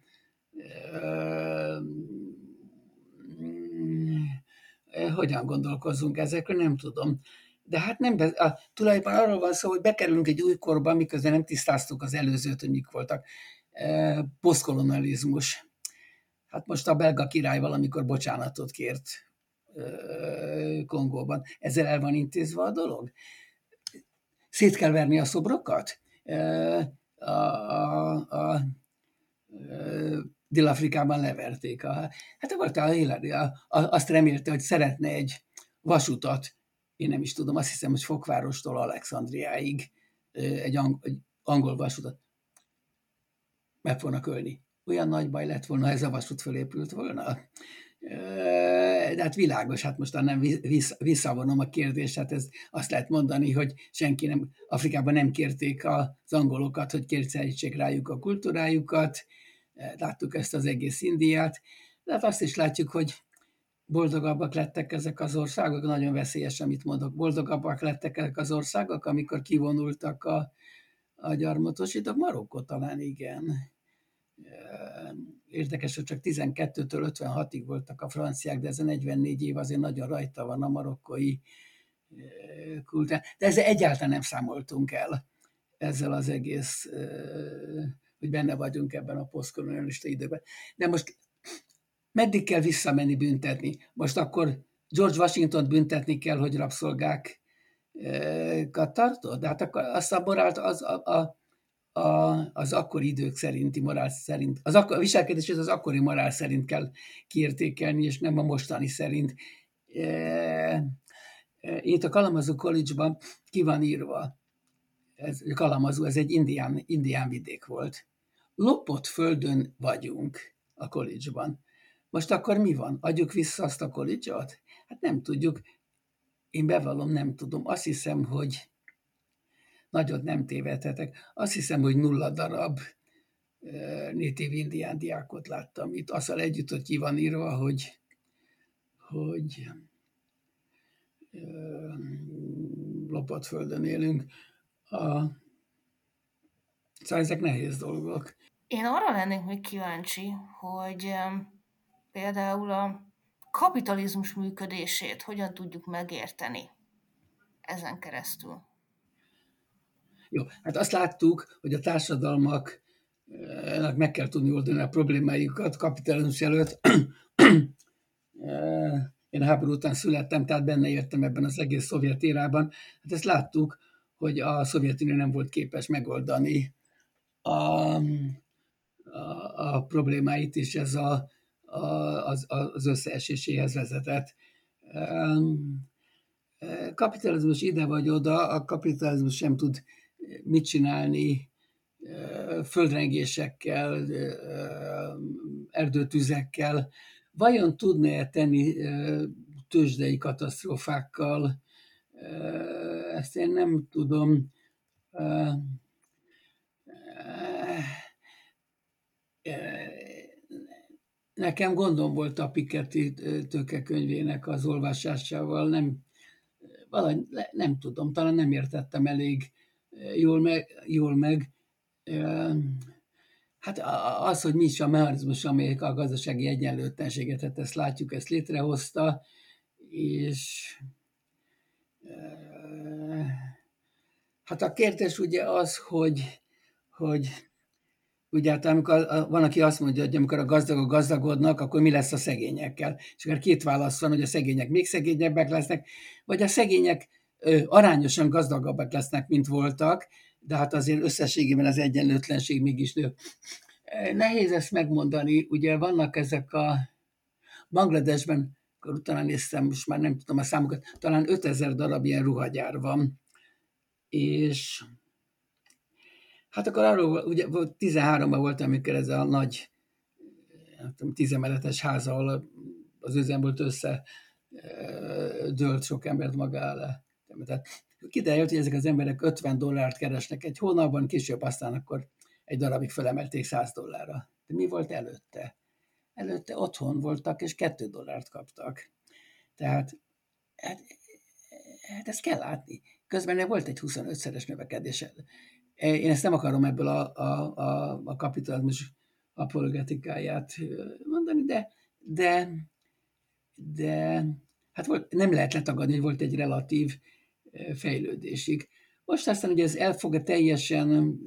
Hogyan gondolkozunk ezekről, nem tudom. De hát nem, a, tulajdonképpen arról van szó, hogy bekerülünk egy új korba, miközben nem tisztáztuk az előzőt, hogy mik voltak. Posztkolonializmus. Hát most a belga király valamikor bocsánatot kért Kongóban. Ezzel el van intézve a dolog? Szét kell verni a szobrokat? a, a, a Dél-Afrikában leverték. A, hát volt a a, a, azt remélte, hogy szeretne egy vasutat, én nem is tudom, azt hiszem, hogy Fokvárostól Alexandriáig egy, ang, egy angol vasutat meg fognak ölni. Olyan nagy baj lett volna, ha ez a vasút fölépült volna? De hát világos, hát most nem visszavonom a kérdést, hát ez azt lehet mondani, hogy senki nem, Afrikában nem kérték az angolokat, hogy kértszerítsék rájuk a kultúrájukat, láttuk ezt az egész Indiát, de hát azt is látjuk, hogy boldogabbak lettek ezek az országok, nagyon veszélyes, amit mondok, boldogabbak lettek ezek az országok, amikor kivonultak a, a gyarmatosítók, Marokkó talán igen. Érdekes, hogy csak 12-től 56-ig voltak a franciák, de ez a 44 év azért nagyon rajta van a marokkói kultúrán. De ezzel egyáltalán nem számoltunk el ezzel az egész, hogy benne vagyunk ebben a posztkolonialista időben. De most meddig kell visszamenni büntetni? Most akkor George Washington büntetni kell, hogy rabszolgák tartod? De hát akkor azt a morált az, a, a, a, az akkori idők szerinti morál szerint, az akkor, a viselkedés az akkori morál szerint kell kiértékelni, és nem a mostani szerint. Itt a Kalamazoo College-ban ki van írva, ez, Kalamazoo, ez egy indián, indián vidék volt. Lopott földön vagyunk a college-ban. Most akkor mi van? Adjuk vissza azt a college-ot? Hát nem tudjuk. Én bevallom, nem tudom. Azt hiszem, hogy nagyot nem tévedhetek. Azt hiszem, hogy nulla darab native indián diákot láttam itt. Azzal együtt, hogy ki van írva, hogy, hogy lopott földön élünk. A, szóval ezek nehéz dolgok. Én arra lennék még kíváncsi, hogy például a kapitalizmus működését hogyan tudjuk megérteni ezen keresztül. Jó, hát azt láttuk, hogy a társadalmak meg kell tudni oldani a problémáikat kapitalizmus előtt. <clears throat> Én a háború után születtem, tehát benne értem ebben az egész szovjet érában. Hát ezt láttuk, hogy a Szovjetunió nem volt képes megoldani a, a, a problémáit, és ez a, az, az összeeséséhez vezetett. Kapitalizmus ide vagy oda, a kapitalizmus sem tud mit csinálni földrengésekkel, erdőtüzekkel. Vajon tudna-e tenni tőzsdei katasztrófákkal? Ezt én nem tudom. Nekem gondom volt a Piketty tőkekönyvének az olvasásával, nem, valahogy nem tudom, talán nem értettem elég jól meg, jól meg. Hát az, hogy mi is a mechanizmus, amelyik a gazdasági egyenlőtlenséget, hát ezt látjuk, ezt létrehozta, és hát a kérdés ugye az, hogy, hogy ugye hát amikor van, aki azt mondja, hogy amikor a gazdagok gazdagodnak, akkor mi lesz a szegényekkel? És akkor két válasz van, hogy a szegények még szegényebbek lesznek, vagy a szegények arányosan gazdagabbak lesznek, mint voltak, de hát azért összességében az egyenlőtlenség mégis nő. Nehéz ezt megmondani, ugye vannak ezek a Bangladesben, akkor utána néztem, most már nem tudom a számokat, talán 5000 darab ilyen ruhagyár van, és hát akkor arról, ugye 13-ban volt, amikor ez a nagy, tudom, tízemeletes háza, ahol az üzem volt össze, dőlt sok embert maga alá tehát kiderült, hogy ezek az emberek 50 dollárt keresnek egy hónapban, később aztán akkor egy darabig felemelték 100 dollárra. De mi volt előtte? Előtte otthon voltak, és 2 dollárt kaptak. Tehát hát, hát ezt kell látni. Közben volt egy 25-szeres növekedés. Én ezt nem akarom ebből a, a, a, a kapitalizmus apologetikáját mondani, de, de, de hát volt, nem lehet letagadni, hogy volt egy relatív fejlődésig. Most aztán, hogy ez el fog teljesen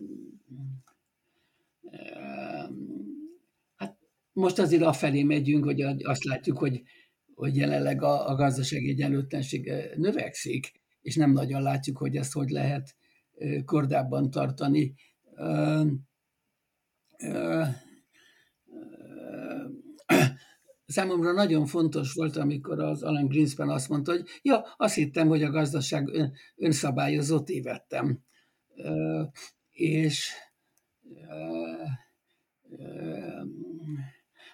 hát most azért afelé megyünk, hogy azt látjuk, hogy, hogy jelenleg a, a gazdasági egyenlőtlenség növekszik, és nem nagyon látjuk, hogy ezt hogy lehet kordában tartani számomra nagyon fontos volt, amikor az Alan Greenspan azt mondta, hogy ja, azt hittem, hogy a gazdaság ön, önszabályozó tévedtem. És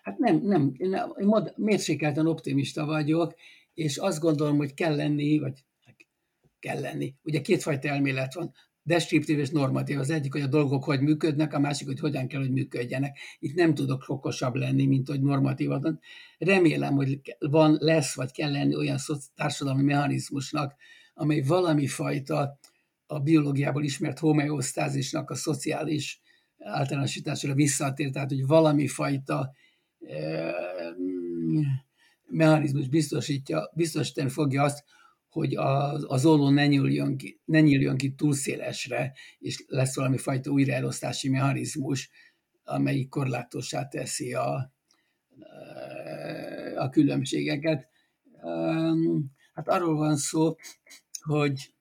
hát nem, nem, én mérsékelten optimista vagyok, és azt gondolom, hogy kell lenni, vagy kell lenni. Ugye kétfajta elmélet van. Deskriptív és normatív. Az egyik, hogy a dolgok hogy működnek, a másik, hogy hogyan kell, hogy működjenek. Itt nem tudok okosabb lenni, mint hogy normatív adon. Remélem, hogy van, lesz, vagy kell lenni olyan társadalmi mechanizmusnak, amely valami fajta a biológiából ismert homeosztázisnak a szociális általánosításra visszatér, tehát hogy valami fajta eh, mechanizmus biztosítja, biztosítani fogja azt, hogy az, az olló ne nyíljon, ki, ne nyíljon ki túl szélesre, és lesz valami fajta újraelosztási mechanizmus, amelyik korlátossá teszi a, a különbségeket. Hát arról van szó, hogy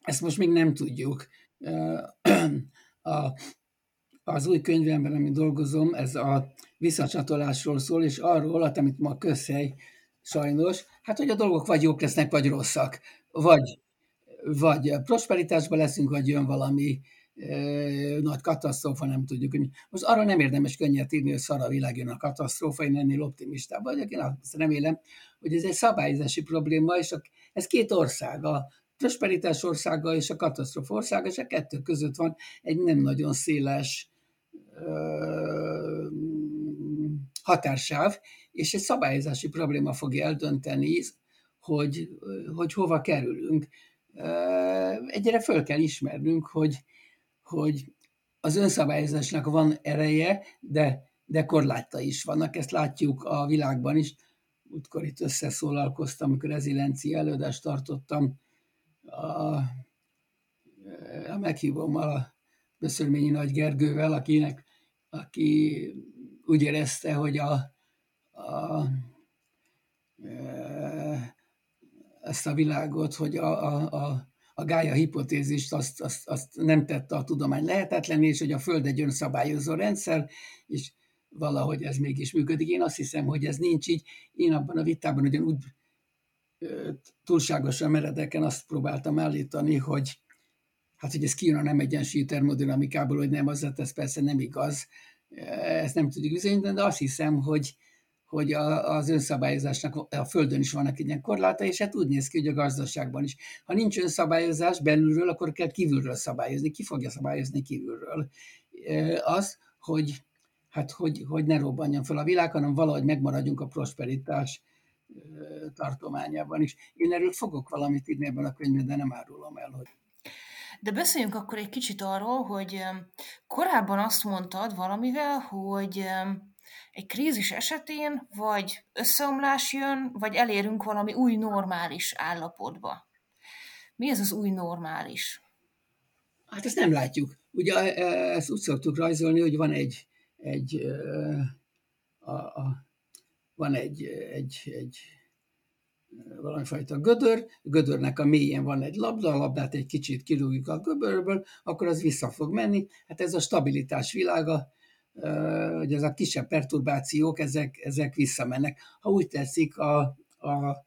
ezt most még nem tudjuk. A, az új könyvemben, amit dolgozom, ez a visszacsatolásról szól, és arról, amit ma közhely sajnos, hát hogy a dolgok vagy jók lesznek, vagy rosszak. Vagy, vagy prosperitásban leszünk, vagy jön valami e, nagy katasztrófa, nem tudjuk. Most arra nem érdemes könnyet írni, hogy szar a világ jön a katasztrófa, én ennél optimistább vagyok. Én azt remélem, hogy ez egy szabályozási probléma, és a, ez két ország, a prosperitás országa és a katasztrófa országa, és a kettő között van egy nem nagyon széles határsáv, és egy szabályozási probléma fogja eldönteni, hogy, hogy hova kerülünk. Egyre föl kell ismernünk, hogy, hogy az önszabályozásnak van ereje, de, de korláta is vannak. Ezt látjuk a világban is. Útkor itt összeszólalkoztam, amikor reziliencia előadást tartottam, a, a meghívom a Beszörményi Nagy Gergővel, akinek, aki úgy érezte, hogy a, a, ezt a világot, hogy a, a, a, a Gája hipotézist azt, azt, azt nem tette a tudomány lehetetlen, és hogy a Föld egy önszabályozó rendszer, és valahogy ez mégis működik. Én azt hiszem, hogy ez nincs így. Én abban a vitában ugyan úgy túlságosan meredeken azt próbáltam állítani, hogy hát, hogy ez kijön a nem egyensúlyi termodinamikából, hogy nem, az, ez persze nem igaz, ezt nem tudjuk bizonyítani, de azt hiszem, hogy, hogy a, az önszabályozásnak a Földön is vannak ilyen korláta, és hát úgy néz ki, hogy a gazdaságban is. Ha nincs önszabályozás belülről, akkor kell kívülről szabályozni. Ki fogja szabályozni kívülről? Az, hogy, hát, hogy, hogy ne robbanjon fel a világ, hanem valahogy megmaradjunk a prosperitás tartományában is. Én erről fogok valamit írni ebben a könyvben, de nem árulom el, hogy de beszéljünk akkor egy kicsit arról, hogy korábban azt mondtad valamivel, hogy egy krízis esetén vagy összeomlás jön, vagy elérünk valami új normális állapotba. Mi ez az új normális? Hát ezt nem látjuk. Ugye e, e, ezt úgy szoktuk rajzolni, hogy van egy, egy a, a, van egy, egy, egy valamifajta gödör, gödörnek a mélyén van egy labda, a labdát egy kicsit kirúgjuk a gödörből, akkor az vissza fog menni. Hát ez a stabilitás világa, hogy ez a kisebb perturbációk, ezek, ezek visszamennek. Ha úgy tetszik, a, a,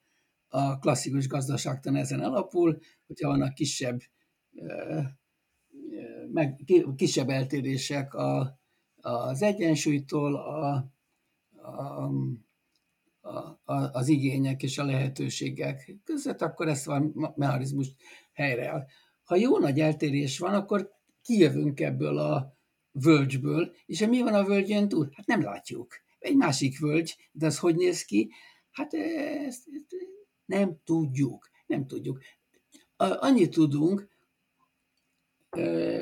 a klasszikus gazdaságtan ezen alapul, hogyha vannak kisebb, meg, kisebb eltérések a, az egyensúlytól, a, a a, az igények és a lehetőségek között, akkor ezt a mechanizmus helyreáll. Ha jó nagy eltérés van, akkor kijövünk ebből a völgyből, és mi van a völgyön túl? Hát nem látjuk. Egy másik völgy, de az hogy néz ki? Hát ezt nem tudjuk. Nem tudjuk. Annyit tudunk,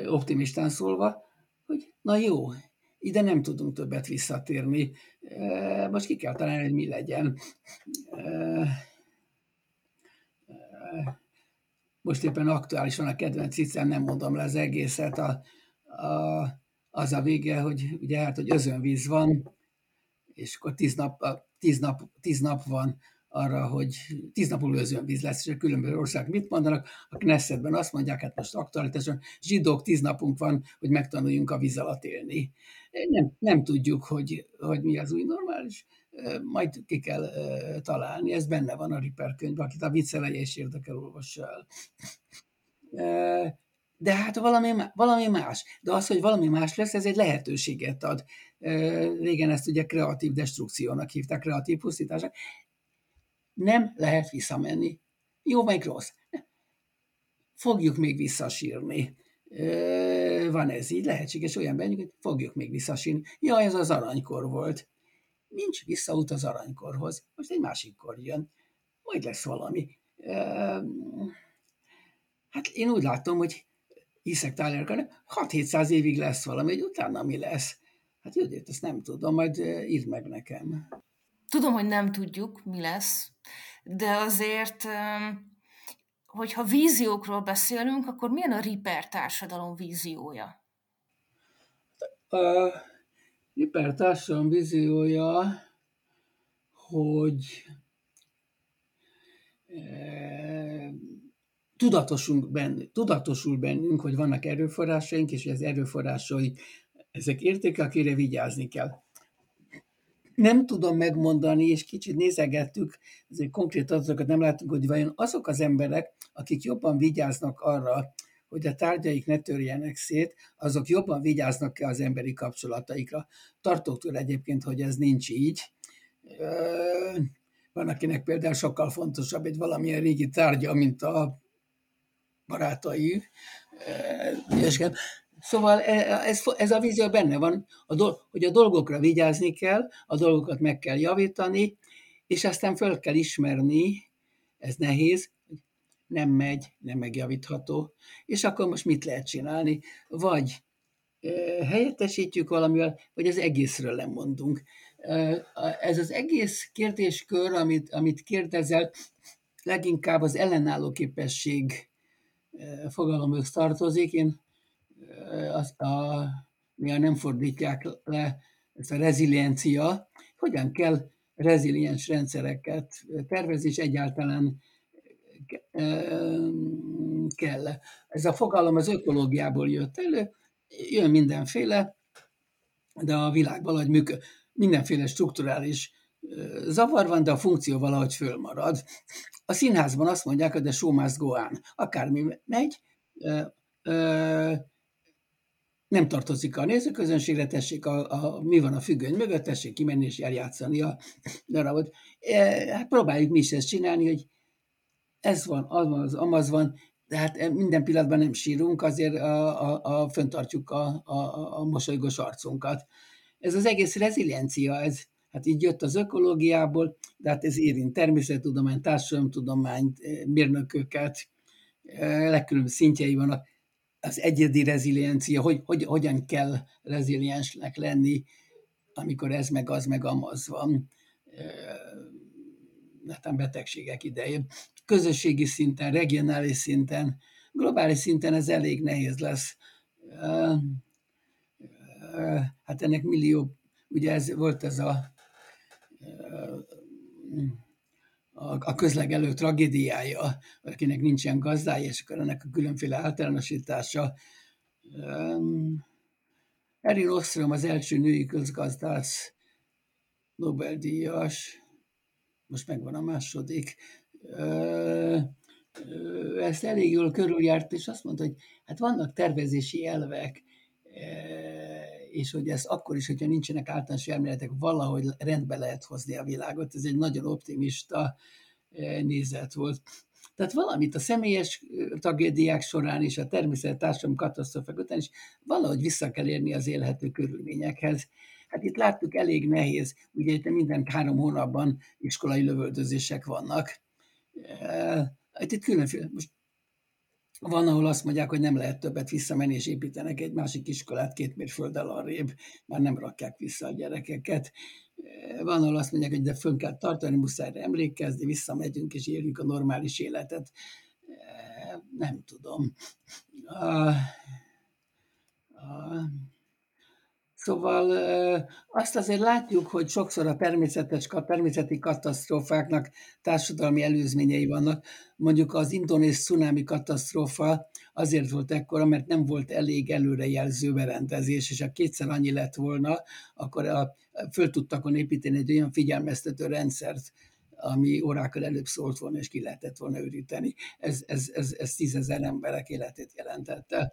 optimistán szólva, hogy na jó, ide nem tudunk többet visszatérni. Most ki kell találni, hogy mi legyen. Most éppen aktuálisan a kedvenc ciccem, nem mondom le az egészet, a, a, az a vége, hogy ugye hát, hogy özönvíz van, és akkor tíz nap, tíz nap, tíz nap van arra, hogy tíz nap múlva özönvíz lesz, és a különböző ország mit mondanak. A Knessetben azt mondják, hát most aktuálitáson zsidók tíz napunk van, hogy megtanuljunk a víz alatt élni. Nem, nem tudjuk, hogy, hogy mi az új normális, majd ki kell találni, ez benne van a Ripper könyvben, akit a vicceleje is érdekel, olvassa el. De hát valami, valami más. De az, hogy valami más lesz, ez egy lehetőséget ad. Régen ezt ugye kreatív destrukciónak hívták, kreatív pusztításnak nem lehet visszamenni. Jó, meg rossz. fogjuk még visszasírni. Van ez így, lehetséges olyan bennük, hogy fogjuk még visszasírni. Ja, ez az aranykor volt. Nincs visszaút az aranykorhoz. Most egy másik kor jön. Majd lesz valami. Hát én úgy látom, hogy hiszek Tyler 6-700 évig lesz valami, hogy utána mi lesz. Hát Judit, ezt nem tudom, majd írd meg nekem. Tudom, hogy nem tudjuk, mi lesz, de azért, hogyha víziókról beszélünk, akkor milyen a Ripper társadalom víziója? A Ripper társadalom víziója, hogy tudatosul bennünk, tudatosul bennünk, hogy vannak erőforrásaink, és az erőforrásai, ezek értékek, akire vigyázni kell. Nem tudom megmondani, és kicsit nézegettük, ezért konkrét adatokat nem látunk, hogy vajon azok az emberek, akik jobban vigyáznak arra, hogy a tárgyaik ne törjenek szét, azok jobban vigyáznak-e az emberi kapcsolataikra. Tartok tőle egyébként, hogy ez nincs így. Van, akinek például sokkal fontosabb egy valamilyen régi tárgya, mint a barátai. Szóval ez, ez a vízió benne van, a dol, hogy a dolgokra vigyázni kell, a dolgokat meg kell javítani, és aztán föl kell ismerni, ez nehéz, nem megy, nem megjavítható, és akkor most mit lehet csinálni? Vagy helyettesítjük valamivel, vagy az egészről lemondunk. Ez az egész kérdéskör, amit, amit kérdezel, leginkább az ellenálló képesség fogalomhoz tartozik. Én azt a, néha nem fordítják le ezt a reziliencia, hogyan kell reziliens rendszereket tervezni, és egyáltalán kell. Ez a fogalom az ökológiából jött elő, jön mindenféle, de a világ valahogy működik, mindenféle strukturális zavar van, de a funkció valahogy fölmarad. A színházban azt mondják, hogy de show must go on. Akármi megy, nem tartozik a nézőközönségre, tessék, a, a, mi van a függöny mögött, tessék kimenni és eljátszani a darabot. E, hát próbáljuk mi is ezt csinálni, hogy ez van, az amaz van, de hát minden pillanatban nem sírunk, azért a, a, a, föntartjuk a, a, a mosolygós arcunkat. Ez az egész reziliencia, ez hát így jött az ökológiából, de hát ez érint természettudomány, társadalomtudomány, mérnököket, legkülönbözőbb szintjei vannak az egyedi reziliencia, hogy, hogy hogyan kell reziliensnek lenni, amikor ez meg az meg amaz van, netán betegségek idején. Közösségi szinten, regionális szinten, globális szinten ez elég nehéz lesz. Hát ennek millió, ugye ez volt ez a a közlegelő tragédiája, akinek nincsen gazdája, és akkor ennek a különféle általánosítása. Erin Ostrom az első női közgazdász Nobel-díjas, most megvan a második, ezt elég jól körüljárt, és azt mondta, hogy hát vannak tervezési elvek, és hogy ez akkor is, hogyha nincsenek általános elméletek, valahogy rendbe lehet hozni a világot. Ez egy nagyon optimista eh, nézet volt. Tehát valamit a személyes eh, tragédiák során és a természet társadalmi katasztrofák után is valahogy vissza kell érni az élhető körülményekhez. Hát itt láttuk, elég nehéz, ugye itt minden három hónapban iskolai lövöldözések vannak. Eh, itt különféle, most van, ahol azt mondják, hogy nem lehet többet visszamenni, és építenek egy másik iskolát két mérfölddel arrébb, már nem rakják vissza a gyerekeket. Van, ahol azt mondják, hogy de fönn kell tartani, muszáj emlékezni, visszamegyünk, és éljük a normális életet. Nem tudom. A, a, Szóval azt azért látjuk, hogy sokszor a természetes, a természeti katasztrófáknak társadalmi előzményei vannak. Mondjuk az indonéz cunami katasztrófa azért volt ekkora, mert nem volt elég előrejelző berendezés, és ha kétszer annyi lett volna, akkor a, föl tudtak építeni egy olyan figyelmeztető rendszert, ami órákkal előbb szólt volna, és ki lehetett volna őríteni. Ez, ez, ez, ez tízezer emberek életét jelentette.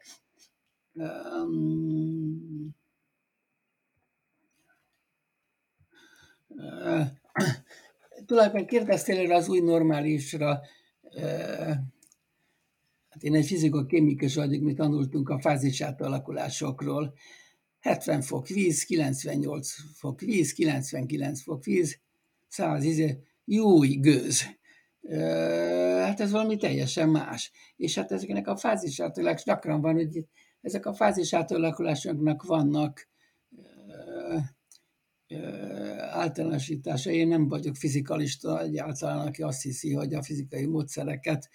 Um, tulajdonképpen kérdeztél erre az új normálisra, Hát én egy fiziko-kémikus vagyok, mi tanultunk a fázis átalakulásokról. 70 fok víz, 98 fok víz, 99 fok víz, 100 izé, jó gőz. Hát ez valami teljesen más. És hát ezeknek a fázis átalakulás gyakran van, hogy ezek a fázis átalakulásoknak vannak általánosítása. Én nem vagyok fizikalista egyáltalán, aki azt hiszi, hogy a fizikai módszereket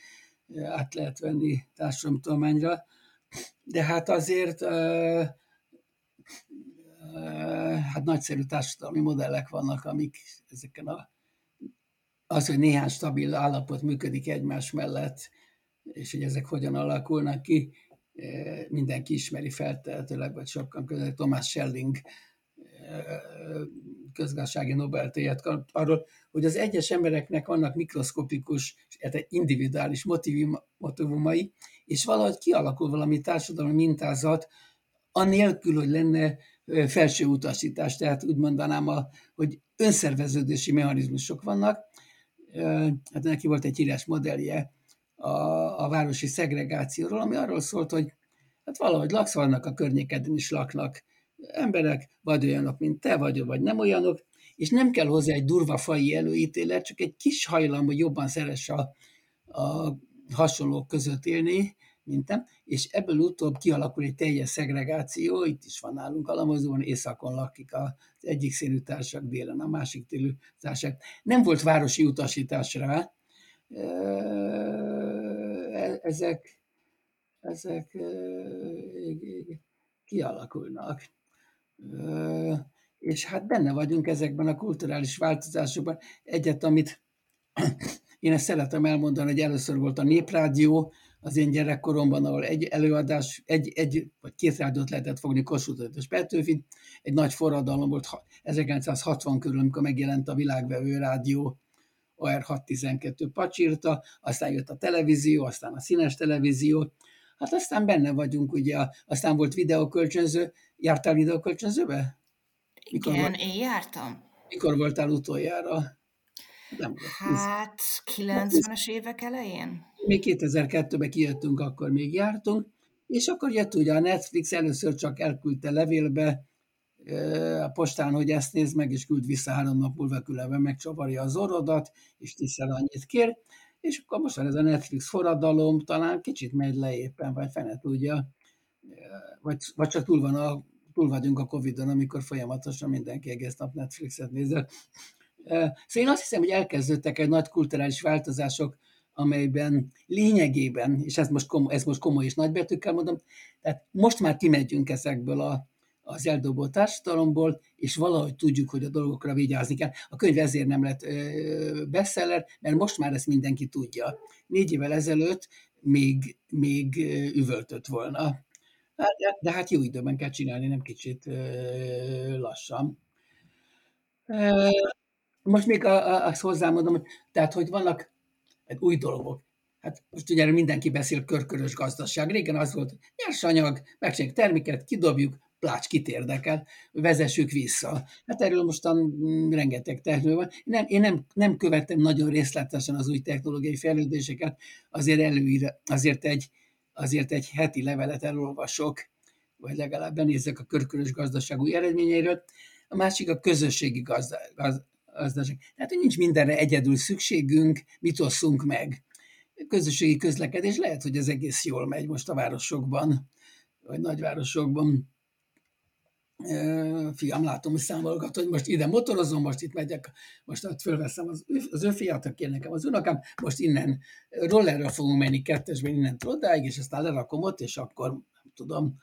át lehet venni társadalomtudományra, de hát azért hát nagyszerű társadalmi modellek vannak, amik ezeken a az, hogy néhány stabil állapot működik egymás mellett, és hogy ezek hogyan alakulnak ki, mindenki ismeri feltehetőleg, vagy sokan között Thomas Schelling közgazdasági Nobel-díjat kap arról, hogy az egyes embereknek vannak mikroszkopikus, hát individuális motivumai, és valahogy kialakul valami társadalmi mintázat, anélkül, hogy lenne felső utasítás, tehát úgy mondanám, a, hogy önszerveződési mechanizmusok vannak. Hát neki volt egy híres modellje a, a városi szegregációról, ami arról szólt, hogy hát valahogy laksz, vannak a környékeden is laknak emberek, vagy olyanok, mint te, vagy, vagy nem olyanok, és nem kell hozzá egy durva fai előítélet, csak egy kis hajlam, hogy jobban szeres a, a hasonlók között élni, mintem, és ebből utóbb kialakul egy teljes szegregáció, itt is van nálunk Alamozóban, északon lakik az egyik színű társak, délen a másik télű társak. Nem volt városi utasítás rá, e, ezek, ezek kialakulnak. És hát benne vagyunk ezekben a kulturális változásokban. Egyet, amit <clears throat> én ezt szeretem elmondani, hogy először volt a Néprádió, az én gyerekkoromban, ahol egy előadás, egy, egy vagy két rádiót lehetett fogni, Kossuth és Petőfi, egy nagy forradalom volt 1960 körül, amikor megjelent a világvevő rádió, OR612 pacsírta, aztán jött a televízió, aztán a színes televízió, hát aztán benne vagyunk, ugye, aztán volt videokölcsönző, jártál videokölcsönzőbe? Mikor Igen, volt, én jártam. Mikor voltál utoljára? Nem hát 90-es évek elején? még 2002-ben kijöttünk, akkor még jártunk, és akkor jött ugye a Netflix, először csak elküldte levélbe a postán, hogy ezt nézd meg, és küld vissza három nap múlva különben megcsavarja az orodat, és tiszel annyit kér, és akkor most van ez a Netflix forradalom, talán kicsit megy le éppen, vagy fene tudja, vagy, vagy csak túl, van a, túl vagyunk a Covid-on, amikor folyamatosan mindenki egész nap Netflixet nézel. Szóval én azt hiszem, hogy elkezdődtek egy nagy kulturális változások amelyben lényegében, és ez most, komoly, ez most komoly és nagybetűkkel mondom, tehát most már kimegyünk ezekből a, az eldobó társadalomból, és valahogy tudjuk, hogy a dolgokra vigyázni kell. A könyv ezért nem lett ö, bestseller, mert most már ezt mindenki tudja. Négy évvel ezelőtt még, még üvöltött volna. Hát, de, hát jó időben kell csinálni, nem kicsit lassan. Most még azt hozzámondom, hogy, tehát, hogy vannak hát új dolgok. Hát most ugye mindenki beszél körkörös gazdaság. Régen az volt, nyersanyag, megcsináljuk terméket, kidobjuk, plács, kit érdekel, vezessük vissza. Hát erről mostan mm, rengeteg technológia van. Nem, én nem, nem követtem nagyon részletesen az új technológiai fejlődéseket, azért előír, azért egy, azért egy heti levelet elolvasok, vagy legalább benézzek a körkörös gazdaság új eredményeiről. A másik a közösségi gaz, gazdaság. Tehát, hogy nincs mindenre egyedül szükségünk, mit osszunk meg. Közösségi közlekedés lehet, hogy ez egész jól megy most a városokban, vagy nagyvárosokban. Fiam, látom, hogy számolgat, hogy most ide motorozom, most itt megyek, most ott fölveszem az, az ő fiat, aki nekem az unokám, most innen rollerre fogunk menni kettesben innen odáig, és aztán lerakom ott, és akkor nem tudom,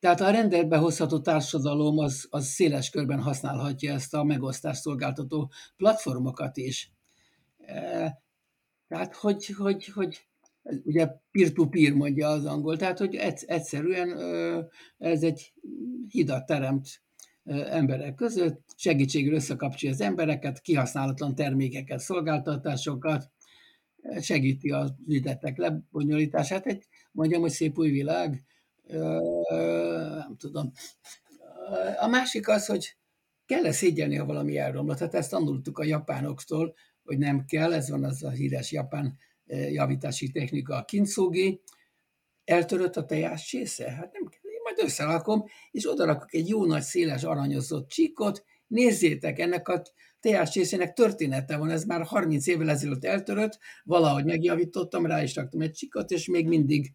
tehát a rendelbe hozható társadalom az, az széles körben használhatja ezt a megosztást szolgáltató platformokat is. Tehát, hogy, hogy, hogy ugye peer-to-peer mondja az angol, tehát, hogy egyszerűen ez egy hidat teremt emberek között, segítségül összekapcsolja az embereket, kihasználatlan termékeket, szolgáltatásokat, segíti az ügyletek lebonyolítását. Egy, mondjam, hogy szép új világ, nem tudom. A másik az, hogy kell-e szégyelni, ha valami elromlott. Hát ezt tanultuk a japánoktól, hogy nem kell, ez van az a híres japán javítási technika a kincógi, eltörött a tejás csésze? Hát nem kell, én majd összerakom, és odarakok egy jó nagy széles aranyozott csíkot, nézzétek, ennek a tejás csészének története van, ez már 30 évvel ezelőtt eltörött, valahogy megjavítottam, rá is raktam egy csikot, és még mindig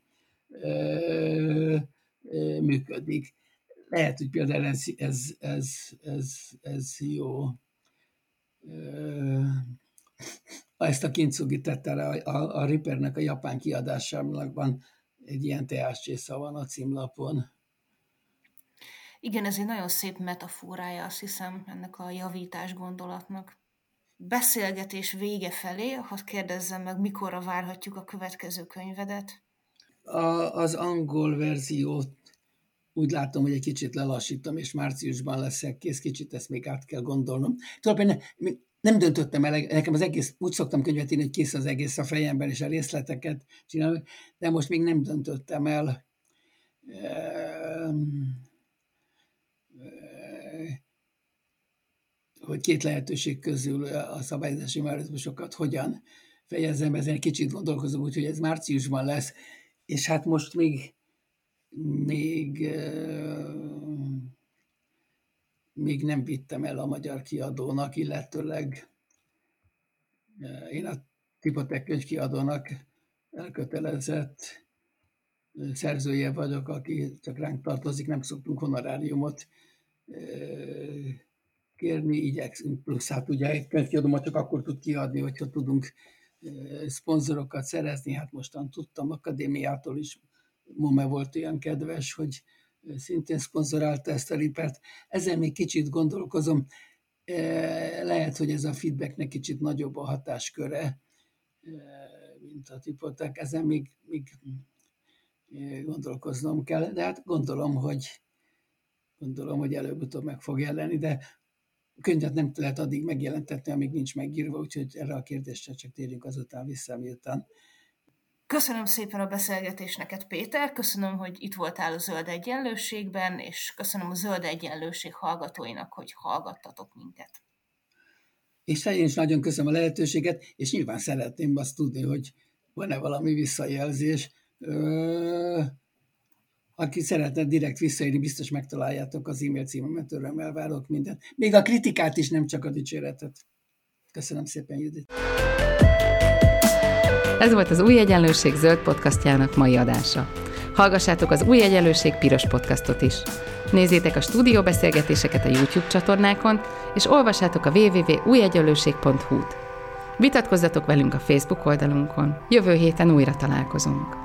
ö, ö, működik. Lehet, hogy például ez, ez, ez, ez, ez jó. Ö, ezt a kincsugi tette a, a, a Rippernek a japán kiadásában egy ilyen teáscsésza van a címlapon. Igen, ez egy nagyon szép metaforája, azt hiszem, ennek a javítás gondolatnak. Beszélgetés vége felé, ha kérdezzem meg, mikorra várhatjuk a következő könyvedet? A, az angol verziót úgy látom, hogy egy kicsit lelassítom, és márciusban leszek kész, kicsit ezt még át kell gondolnom. Tulajdonképpen nem döntöttem el, nekem az egész, úgy szoktam könyvet írni, hogy kész az egész a fejemben, és a részleteket csinálom, de most még nem döntöttem el. hogy két lehetőség közül a szabályozási mechanizmusokat hogyan fejezem, ezen kicsit gondolkozom, úgyhogy ez márciusban lesz, és hát most még még még nem vittem el a magyar kiadónak, illetőleg én a Tipotek könyvkiadónak elkötelezett szerzője vagyok, aki csak ránk tartozik, nem szoktunk honoráriumot kérni, igyekszünk, plusz hát ugye egy könyvkiadómat csak akkor tud kiadni, hogyha tudunk szponzorokat szerezni, hát mostan tudtam akadémiától is, Mome volt olyan kedves, hogy szintén szponzorálta ezt a ripert. Ezen még kicsit gondolkozom, lehet, hogy ez a feedbacknek kicsit nagyobb a hatásköre, mint a tipotek. Ezen még, még gondolkoznom kell, de hát gondolom, hogy gondolom, hogy előbb-utóbb meg fog jelenni, de könyvet nem lehet addig megjelentetni, amíg nincs megírva, úgyhogy erre a kérdésre csak térjünk azután vissza, miután Köszönöm szépen a beszélgetést neked, Péter, köszönöm, hogy itt voltál a Zöld Egyenlőségben, és köszönöm a Zöld Egyenlőség hallgatóinak, hogy hallgattatok minket. És én is nagyon köszönöm a lehetőséget, és nyilván szeretném azt tudni, hogy van-e valami visszajelzés. Ö, aki szeretne direkt visszaírni, biztos megtaláljátok az e-mail címemet, örömmel várok mindent. Még a kritikát is, nem csak a dicséretet. Köszönöm szépen, Judit. Ez volt az Új Egyenlőség zöld podcastjának mai adása. Hallgassátok az Új Egyenlőség piros podcastot is. Nézzétek a stúdióbeszélgetéseket a YouTube csatornákon, és olvassátok a www.újegyenlőség.hu-t. Vitatkozzatok velünk a Facebook oldalunkon. Jövő héten újra találkozunk.